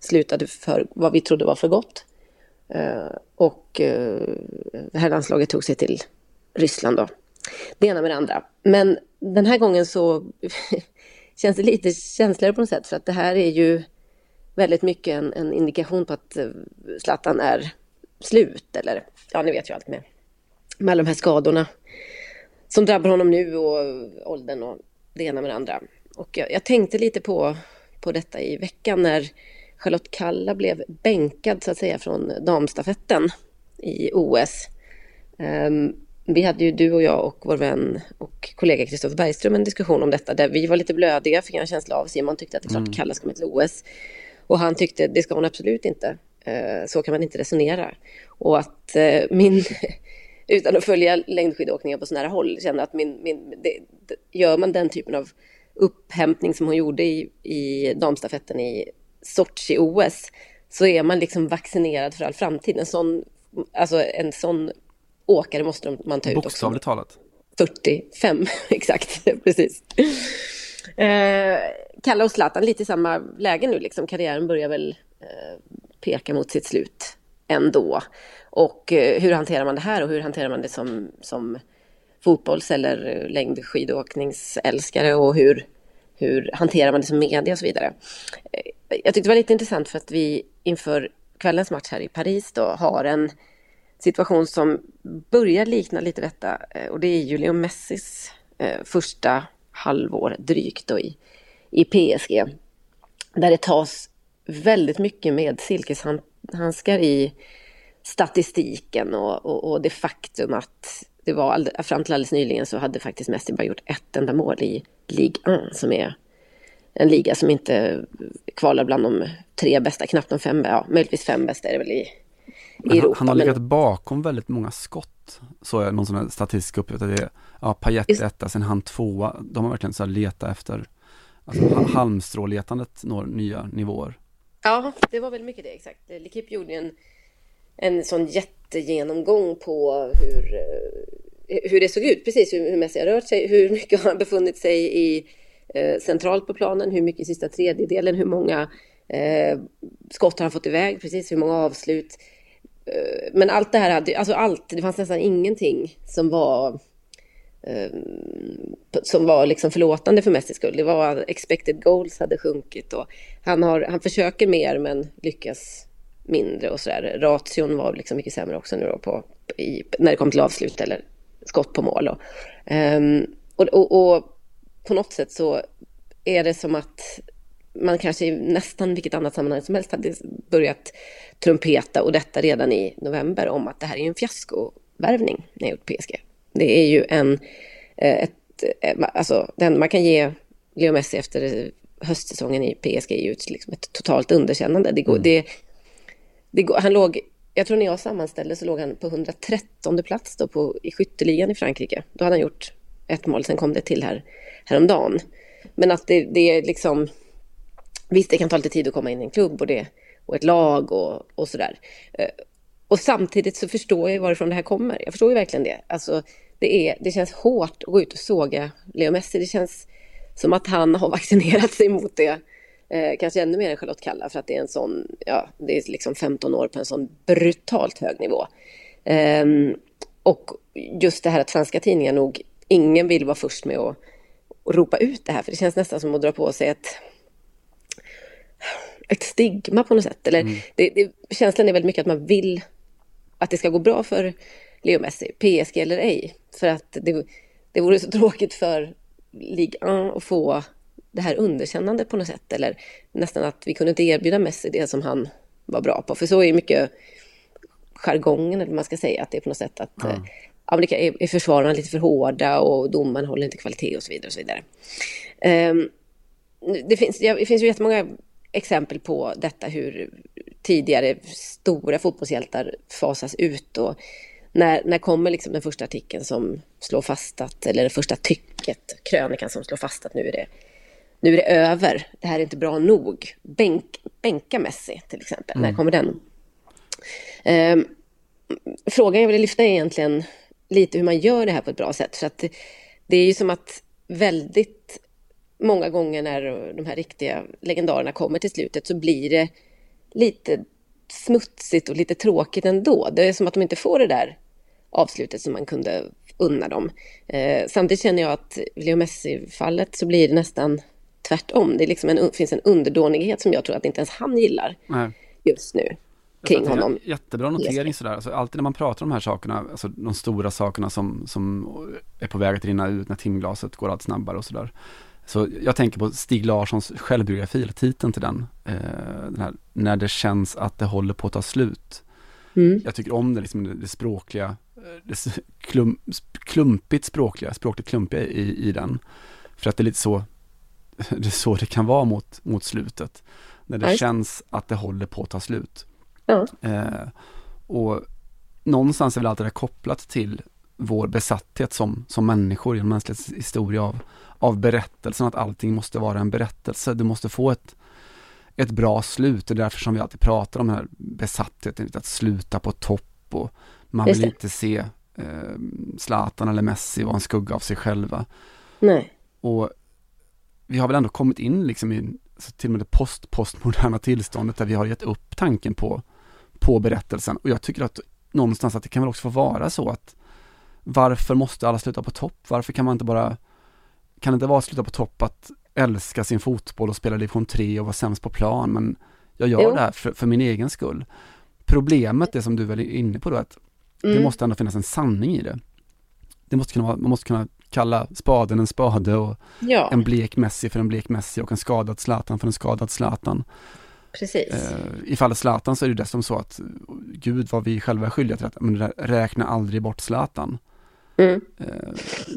slutade för vad vi trodde var för gott. Eh, och eh, det här landslaget tog sig till Ryssland då. Det ena med det andra. Men den här gången så *laughs* känns det lite känsligare på något sätt för att det här är ju väldigt mycket en, en indikation på att eh, Zlatan är slut eller ja, ni vet ju allt med, med alla de här skadorna som drabbar honom nu och åldern och det ena med det andra. Och jag, jag, tänkte lite på, på detta i veckan när Charlotte Kalla blev bänkad så att säga från damstafetten i OS. Um, ehm, vi hade ju du och jag och vår vän och kollega Kristoffer Bergström en diskussion om detta där vi var lite blödiga fick jag en känsla av. Simon tyckte att det är klart mm. Kalla ska med till OS. Och han tyckte det ska hon absolut inte. Uh, så kan man inte resonera. Och att uh, min *laughs* utan att följa längdskidåkningen på så nära håll, kände att min, min, det, gör man den typen av upphämtning som hon gjorde i, i damstafetten i Sochi-OS, så är man liksom vaccinerad för all framtid. En sån, alltså en sån åkare måste man ta ut också. Bokstavligt talat. 45, *laughs* exakt, *laughs* precis. Eh, Kalle och Zlatan lite i samma läge nu, liksom. karriären börjar väl eh, peka mot sitt slut ändå. Och eh, hur hanterar man det här och hur hanterar man det som, som fotbolls eller längdskidåkningsälskare och hur, hur hanterar man det som media och så vidare. Eh, jag tyckte det var lite intressant för att vi inför kvällens match här i Paris då har en situation som börjar likna lite detta eh, och det är ju Leo Messis eh, första halvår drygt då i, i PSG. Där det tas väldigt mycket med silkeshandskar i statistiken och, och, och det faktum att det var all, fram till alldeles nyligen så hade faktiskt Messi bara gjort ett enda mål i Ligue 1 som är en liga som inte kvalar bland de tre bästa, knappt de fem, ja möjligtvis fem bästa är det väl i, i Europa. Han har legat men... bakom väldigt många skott, så är någon sån här statistisk uppgift, det är ja, Payet etta, sen han tvåa, de har verkligen så här letat efter, alltså halmstråletandet når nya nivåer. Ja, det var väl mycket det, exakt. Likip gjorde en, en sån jättegenomgång på hur, eh, hur det såg ut, precis hur, hur Messi har rört sig, hur mycket har han befunnit sig i eh, centralt på planen, hur mycket i sista tredjedelen, hur många eh, skott har han fått iväg, precis hur många avslut. Eh, men allt det här hade, alltså allt, det fanns nästan ingenting som var eh, som var liksom förlåtande för Messis skull. Det var expected goals hade sjunkit och han, har, han försöker mer men lyckas mindre och sådär. Ration var liksom mycket sämre också nu då på, i, när det kom till avslut eller skott på mål. Och, ehm, och, och, och, på något sätt så är det som att man kanske i nästan vilket annat sammanhang som helst hade börjat trumpeta och detta redan i november om att det här är en fiaskovärvning när jag gjort PSG. Det är ju en, eh, ett, eh, alltså den man kan ge Leo Messi efter höstsäsongen i PSG är ju liksom ett totalt underkännande. Det går, mm. det, det går, han låg, jag tror när jag sammanställde så låg han på 113 plats då på, i skytteligan i Frankrike. Då hade han gjort ett mål, sen kom det till här häromdagen. Men att det, det är liksom, visst det kan ta lite tid att komma in i en klubb och, det, och ett lag och, och sådär. Eh, och samtidigt så förstår jag varifrån det här kommer. Jag förstår ju verkligen det. Alltså, det, är, det känns hårt att gå ut och såga Leo Messi. Det känns som att han har *laughs* vaccinerat sig mot det. Eh, kanske ännu mer än Charlotte Kalla för att det är en sån, ja, det är liksom 15 år på en sån brutalt hög nivå. Eh, och just det här att svenska tidningar nog, ingen vill vara först med att, att ropa ut det här, för det känns nästan som att dra på sig ett ett stigma på något sätt. Eller mm. det, det, känslan är väldigt mycket att man vill att det ska gå bra för Leo Messi, PSG eller ej. För att det, det vore så *laughs* tråkigt för Ligue 1 att få det här underkännande på något sätt. Eller nästan att vi kunde inte erbjuda Messi det som han var bra på. För så är mycket jargongen, eller vad man ska säga, att det är på något sätt att mm. eh, är, är försvararna lite för hårda och domaren håller inte kvalitet och så vidare. Och så vidare. Um, det, finns, ja, det finns ju jättemånga exempel på detta hur tidigare stora fotbollshjältar fasas ut och när, när kommer liksom den första artikeln som slår fast att, eller det första tycket, krönikan som slår fast att nu är det, nu är det över, det här är inte bra nog. Bänk, bänka Messi till exempel, mm. när kommer den? Um, frågan jag vill lyfta är egentligen lite hur man gör det här på ett bra sätt. För att det, det är ju som att väldigt många gånger när de här riktiga legendarerna kommer till slutet så blir det lite smutsigt och lite tråkigt ändå. Det är som att de inte får det där avslutet som man kunde unna dem. Eh, samtidigt känner jag att Leo Messi-fallet så blir det nästan tvärtom. Det liksom en, finns en underdånighet som jag tror att inte ens han gillar Nej. just nu kring honom. Jättebra notering sådär. Alltså, alltid när man pratar om de här sakerna, alltså de stora sakerna som, som är på väg att rinna ut när timglaset går allt snabbare och sådär. Så jag tänker på Stig Larssons självbiografi, eller titeln till den, eh, den här, När det känns att det håller på att ta slut. Mm. Jag tycker om det, liksom, det, det språkliga, det klum, klumpigt språkliga, språkligt klumpiga i, i den. För att det är lite så, *laughs* det är så det kan vara mot, mot slutet. När det Nej. känns att det håller på att ta slut. Ja. Eh, och någonstans är väl allt det där kopplat till vår besatthet som, som människor i mänsklighetens historia av, av berättelsen, att allting måste vara en berättelse. Du måste få ett, ett bra slut. Det är därför som vi alltid pratar om den här besattheten, att sluta på topp och man vill inte se eh, Zlatan eller Messi vara en skugga av sig själva. Nej. Och vi har väl ändå kommit in liksom i till och med det post-postmoderna tillståndet där vi har gett upp tanken på, på berättelsen. Och jag tycker att någonstans att det kan väl också få vara så att varför måste alla sluta på topp? Varför kan man inte bara, kan det inte vara sluta på topp att älska sin fotboll och spela division 3 och vara sämst på plan, men jag gör jo. det här för, för, min egen skull. Problemet, det som du väl är inne på då, att mm. det måste ändå finnas en sanning i det. Det måste kunna man måste kunna kalla spaden en spade och Ja, en blek Messi för en blek Messi och en skadad Zlatan för en skadad Zlatan. precis. Eh, I fallet Zlatan så är det dessutom så att, gud vad vi själva är skyldiga till att, men rä- räkna aldrig bort Zlatan. Mm. Eh,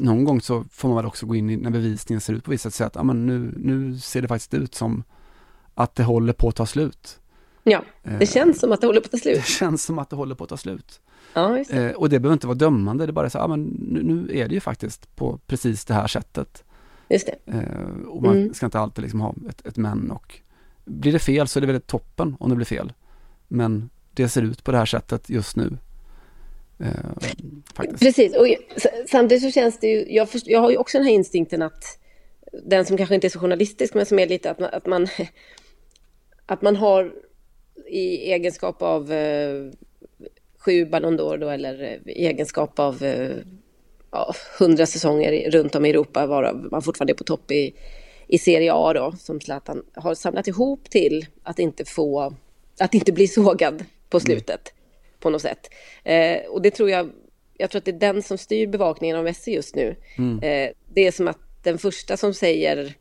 någon gång så får man väl också gå in i, när bevisningen ser ut på vissa sätt, att ah, men nu, nu ser det faktiskt ut som att det håller på att ta slut. Ja, Eh, det känns som att det håller på att ta slut. det känns som att det håller på att ta slut. Ja, det. Eh, och det behöver inte vara dömande, det är bara så, ah, men nu, nu är det ju faktiskt på precis det här sättet. Just det. Eh, och man Mm. ska inte alltid liksom ha ett, ett men och blir det fel så är det väl toppen om det blir fel. Men det ser ut på det här sättet just nu. Eh. Precis, och samtidigt så känns det ju, jag, först, jag har ju också den här instinkten att den som kanske inte är så journalistisk men som är lite att man, att man, *laughs* att man har i egenskap av eh, sju Ballon d'Or då eller eh, i egenskap av eh, ja, hundra säsonger runt om i Europa varav man fortfarande är på topp i, i Serie A då som Zlatan har samlat ihop till att inte få, att inte bli sågad på slutet på något sätt. Eh, och det tror jag, jag tror att det är den som styr bevakningen av Messi just nu. Eh, det är som att den första som säger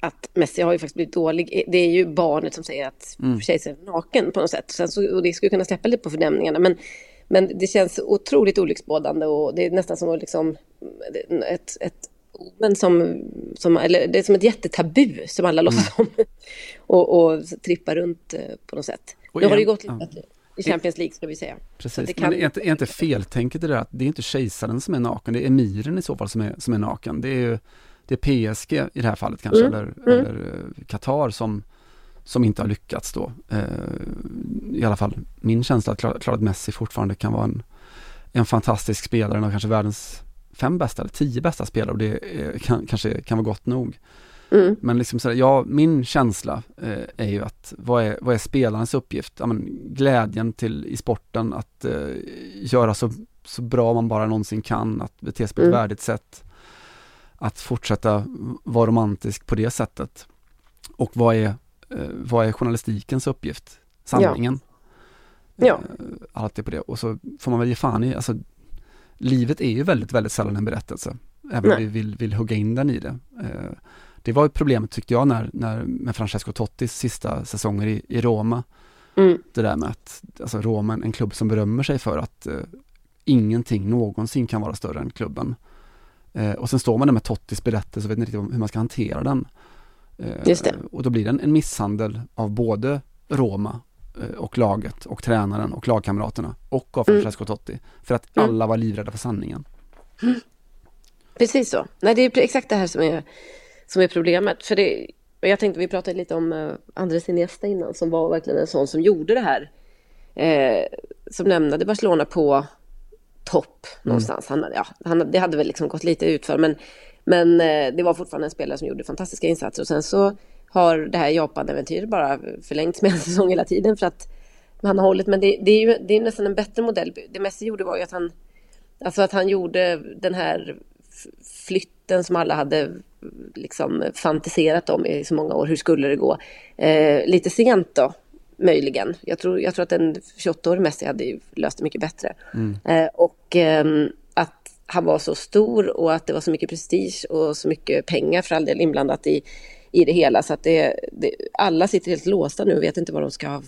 att Messi har ju faktiskt blivit dålig, det är ju barnet som säger att mm. kejsaren är naken på något sätt. Sen så, och det skulle kunna släppa lite på fördämningarna men, men det känns otroligt olycksbådande och det är nästan som att liksom ett, ett men som, som, eller det är som ett jättetabu som alla låtsas om *laughs* och, och trippa runt eh, på något sätt. Och nu har det gått lite ja. bättre i Champions League ska vi säga. Precis, det men kan- är inte, är inte feltänket det där att det är inte kejsaren som är naken, det är emiren i så fall som är, som är naken. Det är ju det är PSG i det här fallet kanske, Mm, eller, mm. eller eh, Qatar som, som inte har lyckats då. Eh, I alla fall min känsla att klart, klart att Messi fortfarande kan vara en, en fantastisk spelare, en av kanske världens fem bästa eller tio bästa spelare och det är, kan, kanske kan vara gott nog. Mm. Men liksom så där, ja, min känsla eh, är ju att vad är, vad är spelarens uppgift? Ja, men, glädjen till i sporten att eh, göra så, så bra man bara någonsin kan, att bete sig på ett Mm. värdigt sätt. Att fortsätta vara romantisk på det sättet. Och vad är, eh, vad är journalistikens uppgift? Sanningen. Ja. Eh, allt är på det. Och så får man väl ge fan i, alltså livet är ju väldigt, väldigt sällan en berättelse. Även om vi vill, vill hugga in den i det. Det var ju problemet tyckte jag när, när med Francesco Tottis sista säsonger i, i Roma. Mm. Det där med att, alltså Roma, en klubb som berömmer sig för att eh, ingenting någonsin kan vara större än klubben. Eh, och sen står man där med Tottis berättelse och vet inte riktigt hur man ska hantera den. Eh, Just det. Och då blir det en, en misshandel av både Roma eh, och laget och tränaren och lagkamraterna och av Mm. Francesco Totti. För att Mm. alla var livrädda för sanningen. Precis så. Nej, det är exakt det här som är, som är problemet. För det, jag tänkte, vi pratade lite om uh, Andres Iniesta innan, som var verkligen en sån som gjorde det här. Eh, som lämnade Barcelona på topp någonstans. Han, ja, han, det hade väl liksom gått lite utför, men, men eh, det var fortfarande en spelare som gjorde fantastiska insatser. Och sen så har det här Japan-äventyret bara förlängts med en säsong hela tiden för att han har hållit. Men det, det är ju det är nästan en bättre modell. Det Messi gjorde var ju att han Alltså att han gjorde den här flytten som alla hade liksom fantiserat om i så många år. Hur skulle det gå? Eh, lite sent då, möjligen. Jag tror, jag tror att en 28-årig Messi hade löst det mycket bättre. Eh, och ehm, att han var så stor och att det var så mycket prestige och så mycket pengar för all del inblandat i, i det hela. Så att det, det, alla sitter helt låsta nu och vet inte vad de ska,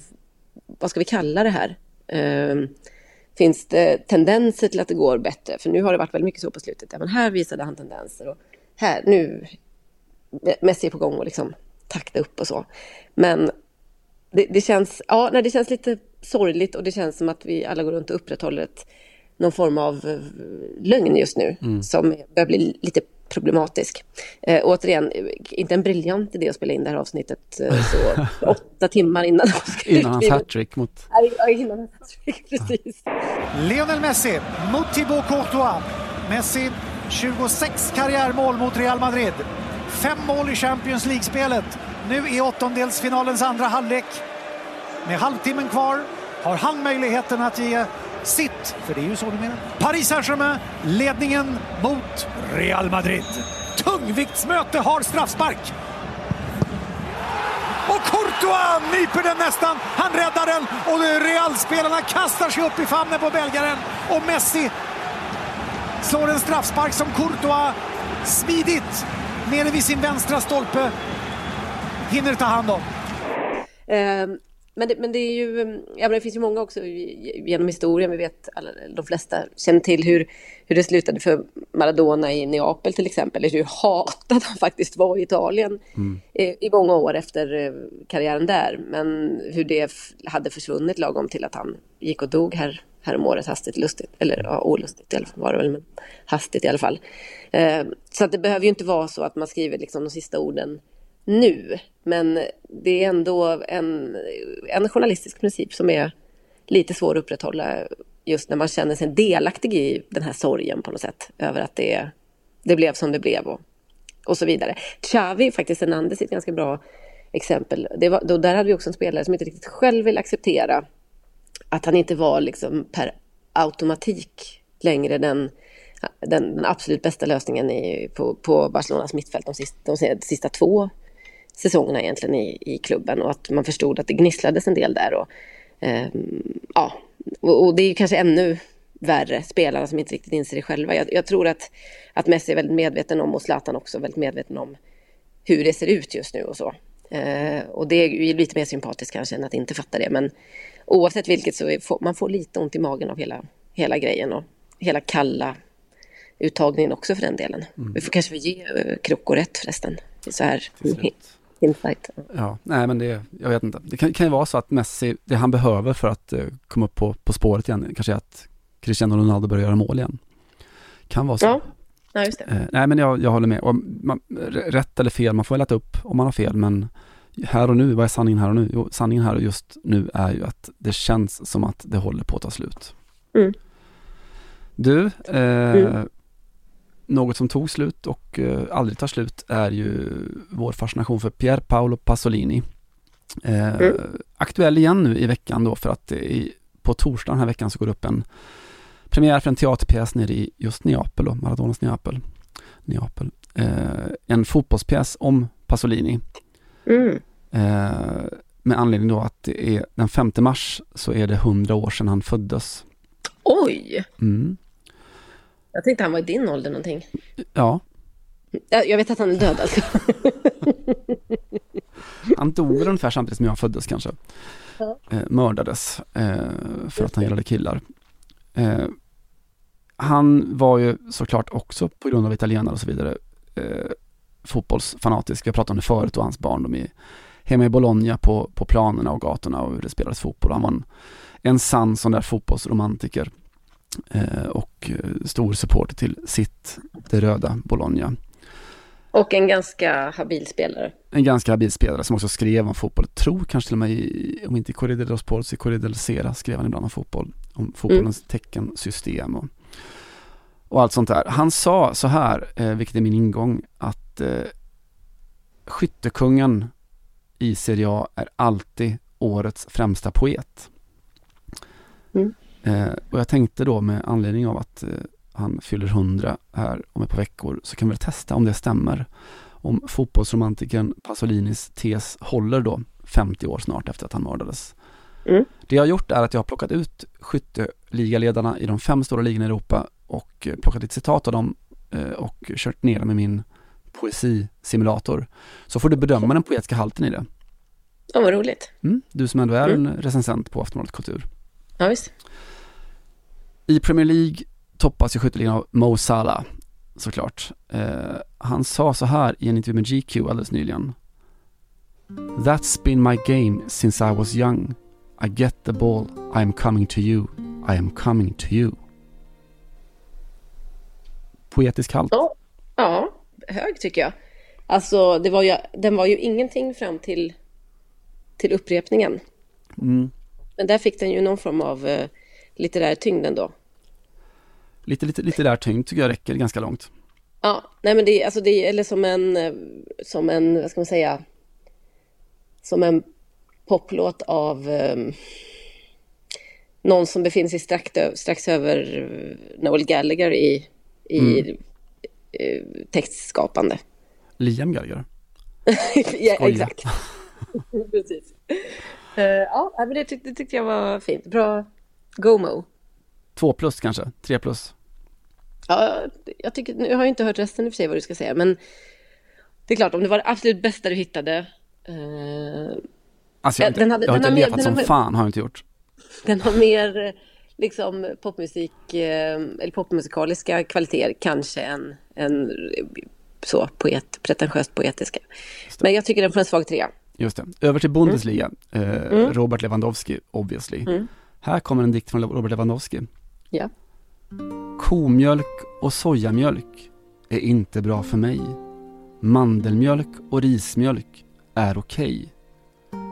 vad ska vi kalla det här? Ehm, finns det tendenser till att det går bättre? För nu har det varit väldigt mycket så på slutet. Ja, men här visade han tendenser och här, nu, Messi är på gång och liksom takta upp och så. Men det, det, känns, ja, nej, det känns lite sorgligt och det känns som att vi alla går runt och upprätthåller ett, någon form av eh, lögn just nu som börjar bli lite problematisk. Eh, återigen, eh, inte en briljant idé att spela in det här avsnittet eh, så *laughs* åtta timmar innan Innan hans hattrick mot ja, innan hans hattrick, precis. Lionel Messi mot Thibaut Courtois. Messi 26 karriärmål mot Real Madrid. Fem mål i Champions League-spelet. Nu i åttondelsfinalens andra halvlek. Med halvtimmen kvar har han möjligheten att ge sitt, för det är ju så du menar, Paris Saint-Germain ledningen mot Real Madrid. Tungviktsmöte har straffspark. Och Courtois nyper den nästan. Han räddar den och Real-spelarna kastar sig upp i famnen på belgaren. Och Messi slår en straffspark som Courtois smidigt nere vid sin vänstra stolpe hinner ta hand om. Eh, men det, men det är ju, ja men det finns ju många också genom historien, vi vet, alla, de flesta känner till hur, hur det slutade för Maradona i Neapel till exempel, eller hur hatad han faktiskt var i Italien mm. i, i många år efter eh, karriären där. Men hur det hade försvunnit lagom till att han gick och dog här häromåret hastigt lustigt, eller ja, olustigt i alla fall var det väl, men hastigt i alla fall. Eh, så att det behöver ju inte vara så att man skriver liksom de sista orden nu. Men det är ändå en, en journalistisk princip som är lite svår att upprätthålla just när man känner sig delaktig i den här sorgen på något sätt över att det, det blev som det blev och, och så vidare. Xavi faktiskt Hernandez är ett ganska bra exempel. Det var, då, där hade vi också en spelare som inte riktigt själv vill acceptera att han inte var liksom per automatik längre den, den, den absolut bästa lösningen i, på, på Barcelonas mittfält de sista, de sista två säsongerna egentligen i, i klubben och att man förstod att det gnisslades en del där. Och, eh, ja, och, och, det är ju kanske ännu värre, spelarna som inte riktigt inser det själva. Jag, jag, tror att, att Messi är väldigt medveten om, och Zlatan också, väldigt medveten om hur det ser ut just nu och så. Eh, och det är ju lite mer sympatiskt kanske än att inte fatta det, men oavsett vilket så får, man får lite ont i magen av hela, hela grejen och hela kalla uttagningen också för den delen. Mm. Vi får kanske ge uh, Krocko rätt förresten. Så här insight. Ja, nej men det, jag vet inte. Det kan, kan ju vara så att Messi, det han behöver för att uh, komma upp på, på spåret igen, kanske är att Cristiano Ronaldo börjar göra mål igen. Kan vara så. Ja, ja just det. Uh, nej men jag, jag håller med. Man, rätt eller fel, man får väl äta upp om man har fel, men här och nu, vad är sanningen här och nu? Jo, sanningen här och just nu är ju att det känns som att det håller på att ta slut. Mm. Du, eh, mm. något som tog slut och eh, aldrig tar slut är ju vår fascination för Pier Paolo Pasolini. Eh, mm. Aktuell igen nu i veckan då för att i, på torsdag den här veckan så går det upp en premiär för en teaterpjäs nere i just Neapel då, Maradonas Neapel. Neapel. Eh, en fotbollspjäs om Pasolini. Mm. Eh, med anledning då att det är den 5 mars så är det 100 år sedan han föddes. Oj! Mm. Jag tänkte han var i din ålder någonting. Ja. Jag vet att han är död alltså. *laughs* han dog väl ungefär samtidigt som jag föddes kanske. Ja. Eh, mördades eh, för att han gillade killar. Eh, han var ju såklart också på grund av italienare och så vidare eh, fotbollsfanatisk. Har pratat om det förut och hans barndom i, hemma i Bologna på, på planerna och gatorna och hur det spelades fotboll. Han var en, en sann sån där fotbollsromantiker eh, och eh, stor supporter till sitt, det röda Bologna. Och en ganska habil spelare. En ganska habil spelare som också skrev om fotboll. Jag tror kanske till och med i, om inte i Corriere dello Sport, i Corriere del Sera skrev han ibland om fotboll. Om fotbollens mm. teckensystem och, och allt sånt där. Han sa så här, eh, vilket är min ingång, att eh, skyttekungen i Serie A är alltid årets främsta poet. Mm. Eh, och jag tänkte då med anledning av att eh, han fyller 100 här om ett par veckor så kan vi testa om det stämmer. Om fotbollsromantiken Pasolinis tes håller då 50 år snart efter att han mördades. Mm. Det jag har gjort är att jag har plockat ut skytteligaledarna i de fem stora ligorna i Europa och eh, plockat ett citat av dem eh, och kört ner dem i min poesisimulator. Så får du bedöma den poetiska halten i det. Ja, vad roligt. Mm, du som ändå är mm. en recensent på Aftonbladet Kultur. Ja, visst. I Premier League toppas ju skytteligan av Mo Salah, såklart. Eh, han sa så här i en intervju med GQ alldeles nyligen. That's been my game since I was young. I get the ball, I am coming to you, I am coming to you. Poetisk halt. Ja, ja hög tycker jag. Alltså, det var ju, den var ju ingenting fram till, till upprepningen. Mm. Men där fick den ju någon form av uh, litterär tyngd ändå. Lite, lite, litterär tyngd tycker jag räcker ganska långt. Ja, nej men det, alltså det är eller som en, eh, som en, vad ska man säga, som en poplåt av um, någon som befinner sig strax, strax över Noel Gallagher i, i mm. uh, textskapande. Liam Gallagher? *laughs* ja, exakt. *laughs* Precis. Uh, ja, men det, tyck, det tyckte jag var fint. Bra GoMo. Två plus kanske? Tre plus? Ja, jag tycker, nu har jag inte hört resten i och för sig vad du ska säga, men det är klart, om det var det absolut bästa du hittade. Eh, Alltså jag har inte, den hade- jag har den inte har letat som har- fan, har jag inte gjort. den har mer eh, liksom popmusik, eh, eller popmusikaliska kvaliteter kanske än, än så poet, pretentiöst poetiska. Men jag tycker den får en svag trea. Just det. Över till Bundesliga. Mm. Eh, Robert Lewandowski, obviously. Här kommer en dikt från Robert Lewandowski. Ja. Komjölk och sojamjölk är inte bra för mig. Mandelmjölk och rismjölk är okej.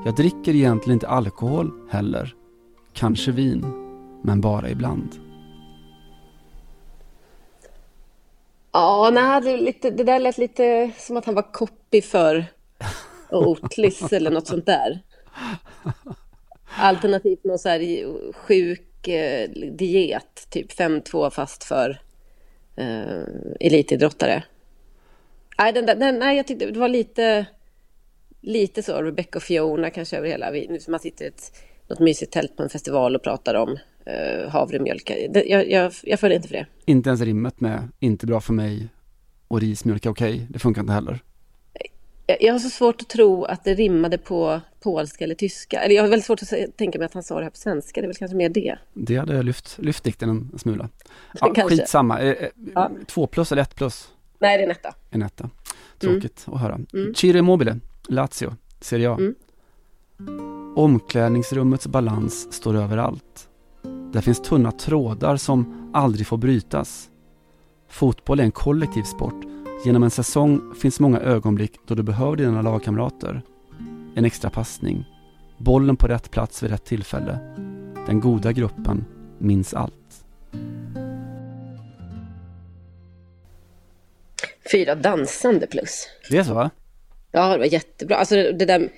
Jag dricker egentligen inte alkohol heller. Kanske vin, men bara ibland. Ja, nej, det, lite, det där lät lite som att han var copy för Oatlis *laughs* eller något sånt där. Alternativt någon så här sjuk eh, diet, typ 5-2 fast för eh, elitidrottare. Nej, den, där- den, nej, jag tyckte det var lite, lite så, Rebecca och Fiona kanske över hela, vi- nu som man sitter i ett, något mysigt tält på en festival och pratar om eh, havremjölk. Det, jag, jag, jag följer inte för det. Inte ens rimmet med inte bra för mig och rismjölk är okej. Det funkar inte heller. Jag, har så svårt att tro att det rimmade på polska eller tyska. Eller jag har väldigt svårt att tänka mig att han sa det här på svenska. Det är väl kanske mer det. Det hade lyft, lyft dikten en, smula. Ja, *laughs* Kanske. skitsamma. Eh, eh, Ja. Två plus eller ett plus? Nej, det är en etta. En etta. Tråkigt att höra. Ciro Immobile, Lazio, Serie A. Mm. Omklädningsrummets balans står överallt. Där finns tunna trådar som aldrig får brytas. Fotboll är en kollektiv sport. Genom en säsong finns många ögonblick då du behöver dina lagkamrater. En extra passning. Bollen på rätt plats vid rätt tillfälle. Den goda gruppen minns allt. Fyra dansande plus. Det är så va? Ja, det var jättebra. Alltså det där,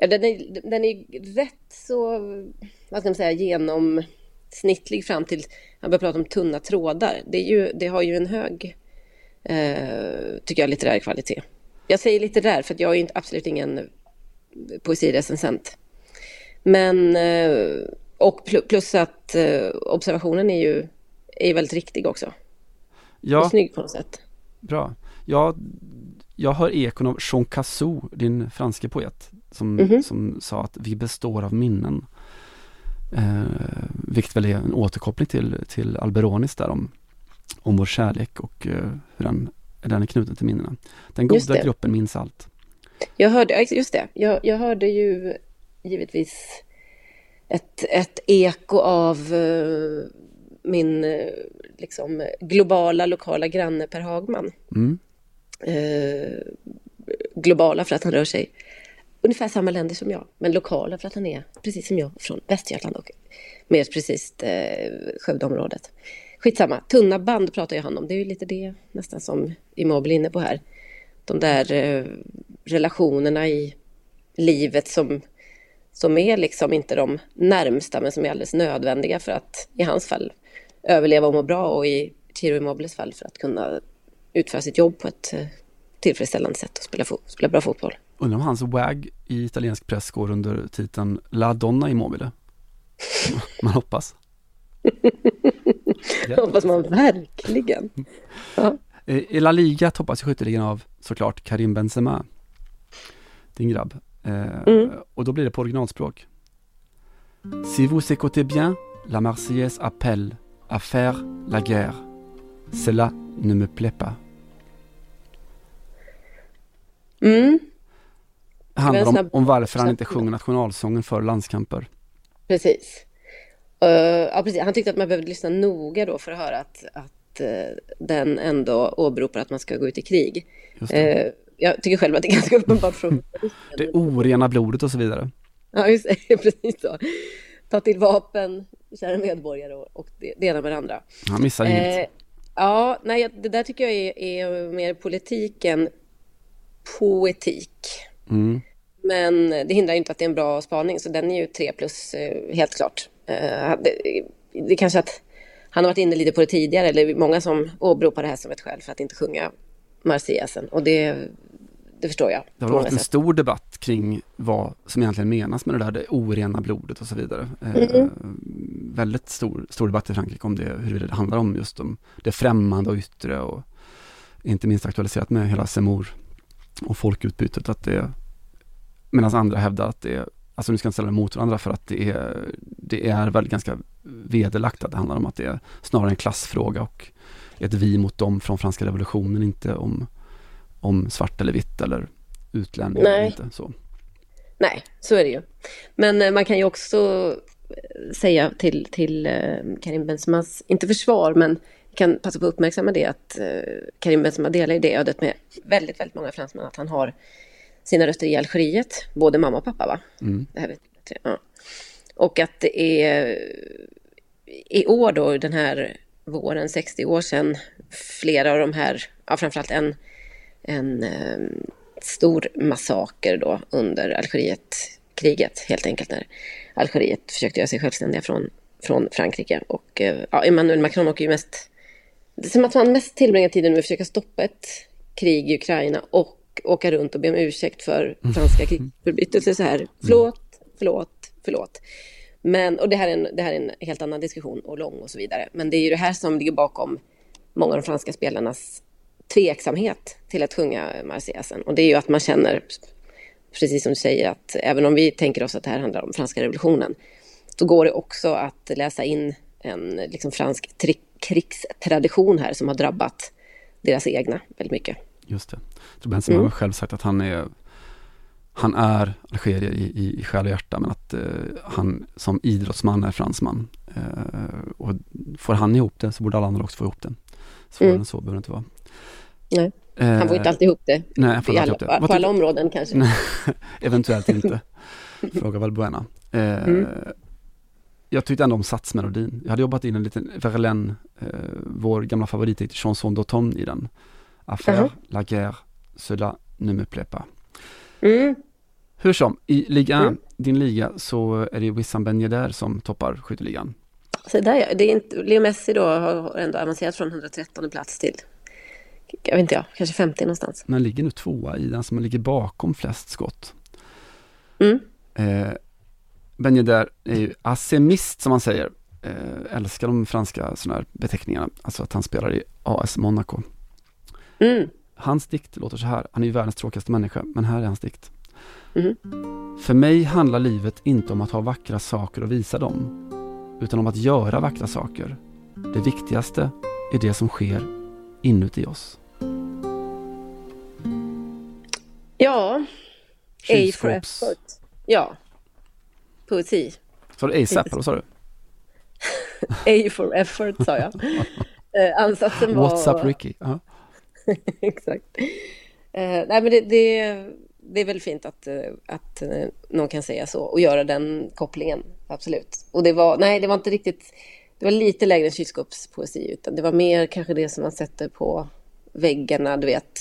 ja, den, är, den är rätt så, vad ska man säga, genomsnittlig fram till, han börjar prata om tunna trådar. Det, är ju, det har ju en hög, eh, tycker jag, litterär kvalitet. Jag säger litterär för att jag är inte, absolut ingen poesirecensent. Men, eh, och pl- plus att eh, observationen är ju är väldigt riktig också. Ja. Och snygg på något sätt. Bra. Jag, jag hör ekon av Jean Cassou, din franske poet, som, Mhm. som sa att vi består av minnen. Eh, vilket väl är en återkoppling till, till Alberonis där om, om vår kärlek och eh, hur den, den är knuten till minnena. Den goda gruppen minns allt. Jag hörde, just det, jag, jag hörde ju givetvis ett, ett eko av eh, min eh, liksom, globala lokala granne Per Hagman. Mm. Eh, globala för att han rör sig ungefär samma länder som jag, men lokala för att han är precis som jag från Västergötland och mer precis eh, Skövdeområdet. Skitsamma, tunna band pratar ju han om, det är ju lite det nästan som Immobile är inne på här. De där eh, relationerna i livet som, som är liksom inte de närmsta men som är alldeles nödvändiga för att i hans fall överleva och må bra och i Ciro Immobiles fall för att kunna utföra sitt jobb på ett eh, tillfredsställande sätt och spela, fo- spela bra fotboll. Undrar om hans WAG i italiensk press går under titeln La Donna Immobile. Man hoppas. Det *laughs* hoppas man verkligen. Ja. Eh, I La Liga toppas ju skytteligan av såklart Karim Benzema. Din grabb. Eh, Mm. Och då blir det på originalspråk. Si vous écoutez bien, la Marseillaise appelle à faire la guerre. Cela ne me plaît pas. Mm, Handlar om, om varför han inte sjunger nationalsången för landskamper. precis. Eh, ja, precis. Han tyckte att man behövde lyssna noga då för att höra att, att eh, den ändå åberopar att man ska gå ut i krig. Eh, jag tycker själv att det är ganska uppenbart från *laughs* det orena blodet och så vidare. Ja, just det. *laughs* Precis så. Ta till vapen, kära medborgare och, och det, det ena med det andra. Han missar inget. Ja, nej, det där tycker jag är, är mer politik än poetik. Mm. Men det hindrar ju inte att det är en bra spaning, så den är ju 3 plus, eh, helt klart. Eh, det, det kanske att han har varit inne lite på det tidigare, eller många som åberopar det här som ett skäl för att inte sjunga Marseillesen. Och det, det förstår jag. Det har varit en sätt. stor debatt kring vad som egentligen menas med det där, det orena blodet och så vidare. Eh, Mm. väldigt stor, stor debatt i Frankrike om det, huruvida det handlar om just om det främmande och yttre och inte minst aktualiserat med hela Semor och folkutbytet att det medan andra hävdar att det är, alltså nu ska jag inte ställa det mot varandra för att det är, det är väl ganska vederlagt att det handlar om att det är snarare en klassfråga och ett vi mot dem från franska revolutionen, inte om, om svart eller vitt eller utlänning. Nej. Inte, så. Nej, så är det ju. Men eh, man kan ju också eh, säga till, till eh, Karim Benzemas, inte försvar, men kan passa på att uppmärksamma det att Karim Benzema delar ju det ödet med väldigt, väldigt många fransmän, att han har sina rötter i Algeriet, både mamma och pappa va? Mm. Det här vet jag. Ja. Och att det är i år då, den här våren, 60 år sedan, flera av de här, ja framförallt en, en eh, stor massaker då under Algerietkriget, helt enkelt när Algeriet försökte göra sig självständiga från, från Frankrike. Och eh, ja, Emmanuel Macron åker ju mest, det är som att han mest tillbringar tiden med att försöka stoppa ett krig i Ukraina och åka runt och be om ursäkt för franska krigsförbrytelser så här. Förlåt, förlåt, förlåt. Men, och det här, är en, det här är en helt annan diskussion och lång och så vidare. Men det är ju det här som ligger bakom många av de franska spelarnas tveksamhet till att sjunga Marseillaisen. Och det är ju att man känner, precis som du säger, att även om vi tänker oss att det här handlar om franska revolutionen, så går det också att läsa in en liksom, fransk krigstradition här som har drabbat deras egna väldigt mycket. Just det. Tror Benzema Mm. har själv sagt att han är han är algerier i, i, i själ och hjärta men att eh, han som idrottsman är fransman. Eh, och får han ihop det så borde alla andra också få ihop det. Svårare Mm. än så behöver det inte vara. Nej, Han får inte alltid ihop det, Nej, han får inte ihop det. på Vad alla områden kanske. Nej, *laughs* eventuellt inte. *laughs* Fråga Valbuena. Eh, Mm. Jag tyckte ändå om satsmelodin. Jag hade jobbat in en liten Verlaine, eh, vår gamla favorit, chanson d'automne i den. Affaire, Jaha. la guerre, plaît pas. Mm. Hur som, i Liga 1, Mm. din liga, så är det Wissam Ben Yedder som toppar skytteligan. Så där, ja. det är inte, Leo Messi då har ändå avancerat från 113 plats till, jag vet inte jag, kanske 50 någonstans. Men ligger nu tvåa i den som ligger bakom flest skott. Mm. Eh, ben Yedder är ju assemist som man säger. Eh, älskar de franska sådana här beteckningarna. Alltså att han spelar i AS Monaco. Mm. Hans dikt låter så här. Han är ju världens tråkigaste människa, men här är hans dikt. Mhm. För mig handlar livet inte om att ha vackra saker och visa dem, utan om att göra vackra saker. Det viktigaste är det som sker inuti oss. Ja, A for Kylskåps... effort. Ja, poesi. Sa du ASAP eller vad sa du? *laughs* A for effort sa jag. *laughs* Eh, ansatsen var... What's up Ricky? Ja. *laughs* Exakt. Eh, nej, men det, det, det är väl fint att, eh, att eh, någon kan säga så och göra den kopplingen, absolut. Och det var, nej, det var inte riktigt, det var lite lägre än kylskåpspoesi, utan det var mer kanske det som man sätter på väggarna, du vet,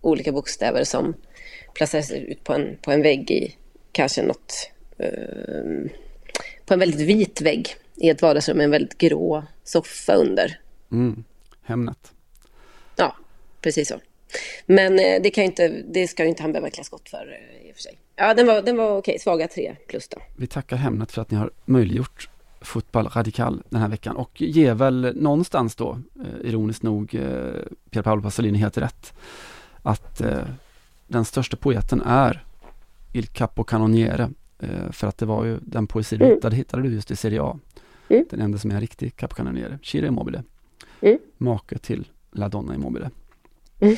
olika bokstäver som placeras ut på en, på en vägg i kanske något, eh, på en väldigt vit vägg i ett vardagsrum med en väldigt grå soffa under. Mm. Hemnet. Precis så. Men eh, det, kan ju inte, det ska ju inte han behöva klä skott för eh, i och för sig. Ja, den var, den var okej, svaga tre plus då. Vi tackar Hemnet för att ni har möjliggjort Fotboll Radikal den här veckan och ger väl någonstans då, eh, ironiskt nog, Pier Paolo Pasolini helt rätt, att den största poeten är Il Capo Canoniere, för att det var ju den poesi du Mm. hittade, hittade du just i Serie A. Mm. Den enda som är en riktig Capo Canoniere, Ciro Immobile. Mm. Make till La Donna Immobile. *laughs*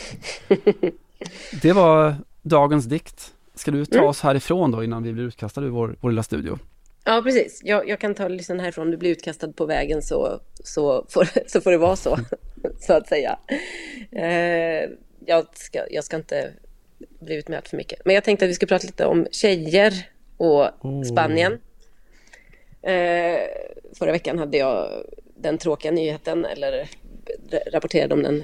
Det var dagens dikt. Ska du ta Mm. oss härifrån då innan vi blir utkastade ur vår, vår lilla studio? Ja, precis. Jag, jag kan ta lyssna härifrån. Om du blir utkastad på vägen så, så, får, *laughs* så får det vara så, *laughs* så att säga. Eh, jag, ska, jag ska inte bli utmätt för mycket. Men jag tänkte att vi ska prata lite om tjejer och Spanien. Eh, förra veckan hade jag den tråkiga nyheten, eller rapporterade om den,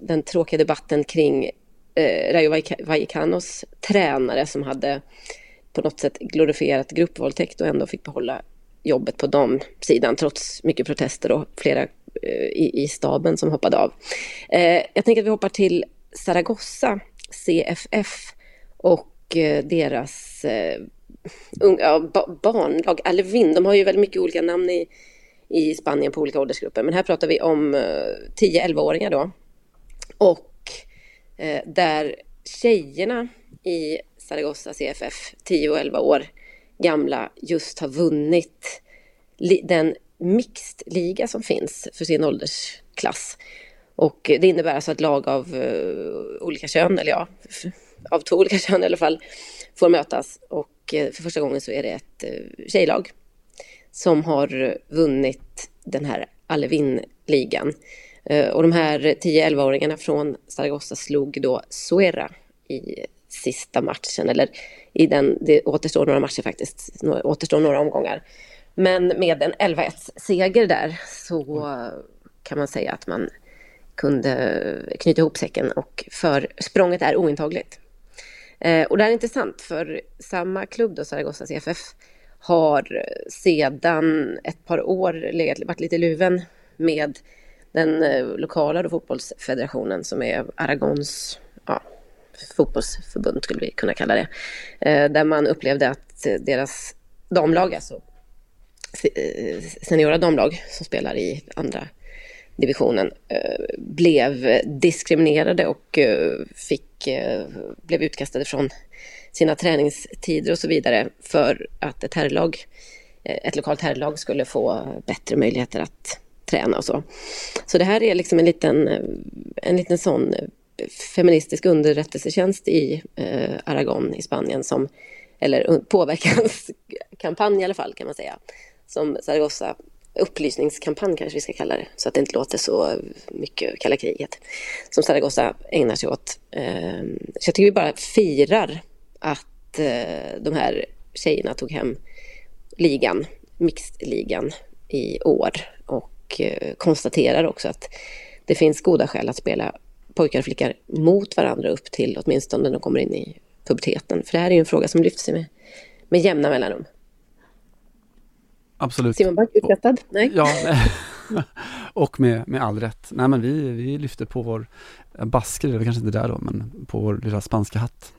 den tråkiga debatten kring eh, Rayo Vallecanos tränare som hade på något sätt glorifierat gruppvåldtäkt och ändå fick behålla jobbet på de sidan trots mycket protester och flera eh, i, i staben som hoppade av. Eh, jag tänker att vi hoppar till Zaragoza, CFF och eh, deras eh, ja, ba, barnlag, Alvin, de har ju väldigt mycket olika namn i, i Spanien på olika åldersgrupper. Men här pratar vi om eh, 10-11-åringar då. Och eh, där tjejerna i Zaragoza CFF, 10 och 11 år gamla, just har vunnit den mixed-liga som finns för sin åldersklass. Och det innebär alltså att lag av uh, olika kön, eller ja, av två olika *laughs* kön i alla fall, får mötas. Och uh, för första gången så är det ett uh, tjejlag som har vunnit den här Alevin-ligan. Eh, och de här 10-11-åringarna från Zaragoza slog då Suera i sista matchen, eller i den, det återstår några matcher faktiskt, det återstår några omgångar. Men med en 11-1 seger där så kan man säga att man kunde knyta ihop säcken och försprånget är ointagligt. Eh, och det här är intressant för samma klubb då, Zaragoza CFF, har sedan ett par år legat, varit lite luven med den eh, lokala fotbollsfederationen som är Aragons ja, fotbollsförbund skulle vi kunna kalla det. Eh, där man upplevde att deras damlag, alltså eh, seniora damlag som spelar i andra divisionen blev diskriminerade och fick, blev utkastade från sina träningstider och så vidare för att ett herrlag, ett lokalt herrlag skulle få bättre möjligheter att träna och så. Så det här är liksom en liten, en liten sån feministisk underrättelsetjänst i eh, Aragon i Spanien som, eller påverkanskampanj i alla fall kan man säga, som Zaragoza upplysningskampanj kanske vi ska kalla det, så att det inte låter så mycket kalla kriget, som Zaragoza ägnar sig åt. Ehm, så jag tycker vi bara firar att eh, de här tjejerna tog hem ligan, mixed-ligan i år och eh, konstaterar också att det finns goda skäl att spela pojkar och flickor mot varandra upp till åtminstone när de kommer in i puberteten. För det här är ju en fråga som lyfter sig med, med jämna mellanrum. Absolut. Simon Bank utkastad? Nej. Ja, *laughs* och med, med all rätt. Nej men vi, vi lyfter på vår basker, det var kanske inte där då, men på vår lilla spanska hatt.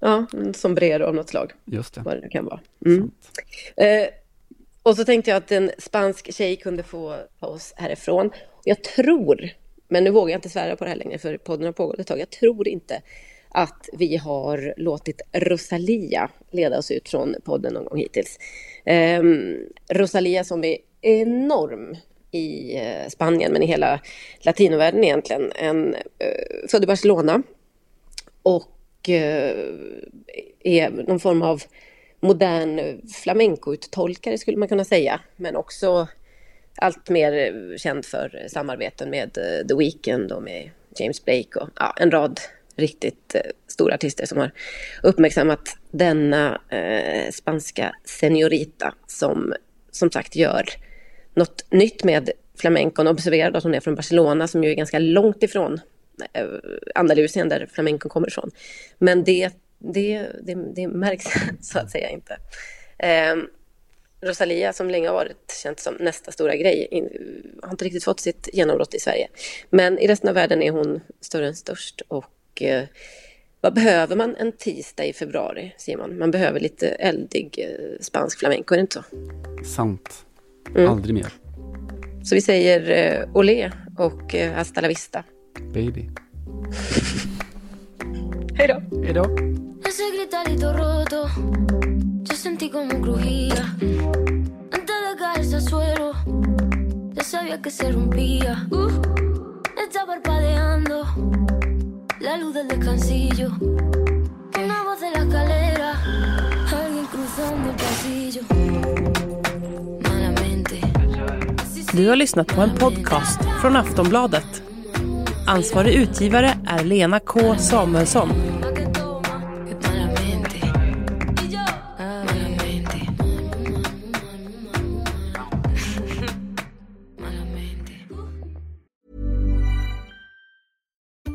Ja, en sombrero av något slag. Just det. Vad det nu kan vara. Mm. Eh, och så tänkte jag att en spansk tjej kunde få ta oss härifrån. Jag tror, men nu vågar jag inte svära på det här längre för podden har pågått ett tag. Jag tror inte att vi har låtit Rosalia leda oss ut från podden någon gång hittills. Eh, Rosalia som är enorm i eh, Spanien, men i hela latinovärlden egentligen. En, eh, född i Barcelona och eh, är någon form av modern flamenco-uttolkare skulle man kunna säga, men också allt mer eh, känd för samarbeten med eh, The Weeknd och med James Blake och ja, en rad riktigt eh, stora artister som har uppmärksammat denna eh, spanska senorita som som sagt gör något nytt med flamencon. Observera att hon är från Barcelona som ju är ganska långt ifrån eh, Andalusien där flamencon kommer ifrån. Men det, det, det, det märks *laughs* så att säga inte. Eh, Rosalia som länge har varit känt som nästa stora grej in, har inte riktigt fått sitt genombrott i Sverige. Men i resten av världen är hon större än störst och eh, vad behöver man en tisdag i februari, Simon? Man behöver lite eldig eh, spansk flamenco, är det inte så? Sant. Mm. Aldrig mer. Så vi säger eh, olé och eh, hasta la vista. Baby. Hej då. Hej då. Ese gritarito roto, yo sentí como crujía. Antes de caerse al suelo, ya sabía que se rompía. Uh, está parpadeando. la luz del descansillo, una voz de la escalera, alguien cruzando el pasillo. Malamente. Du har lyssnat på en podcast från Aftonbladet. Ansvarig utgivare är Lena K Samuelsson.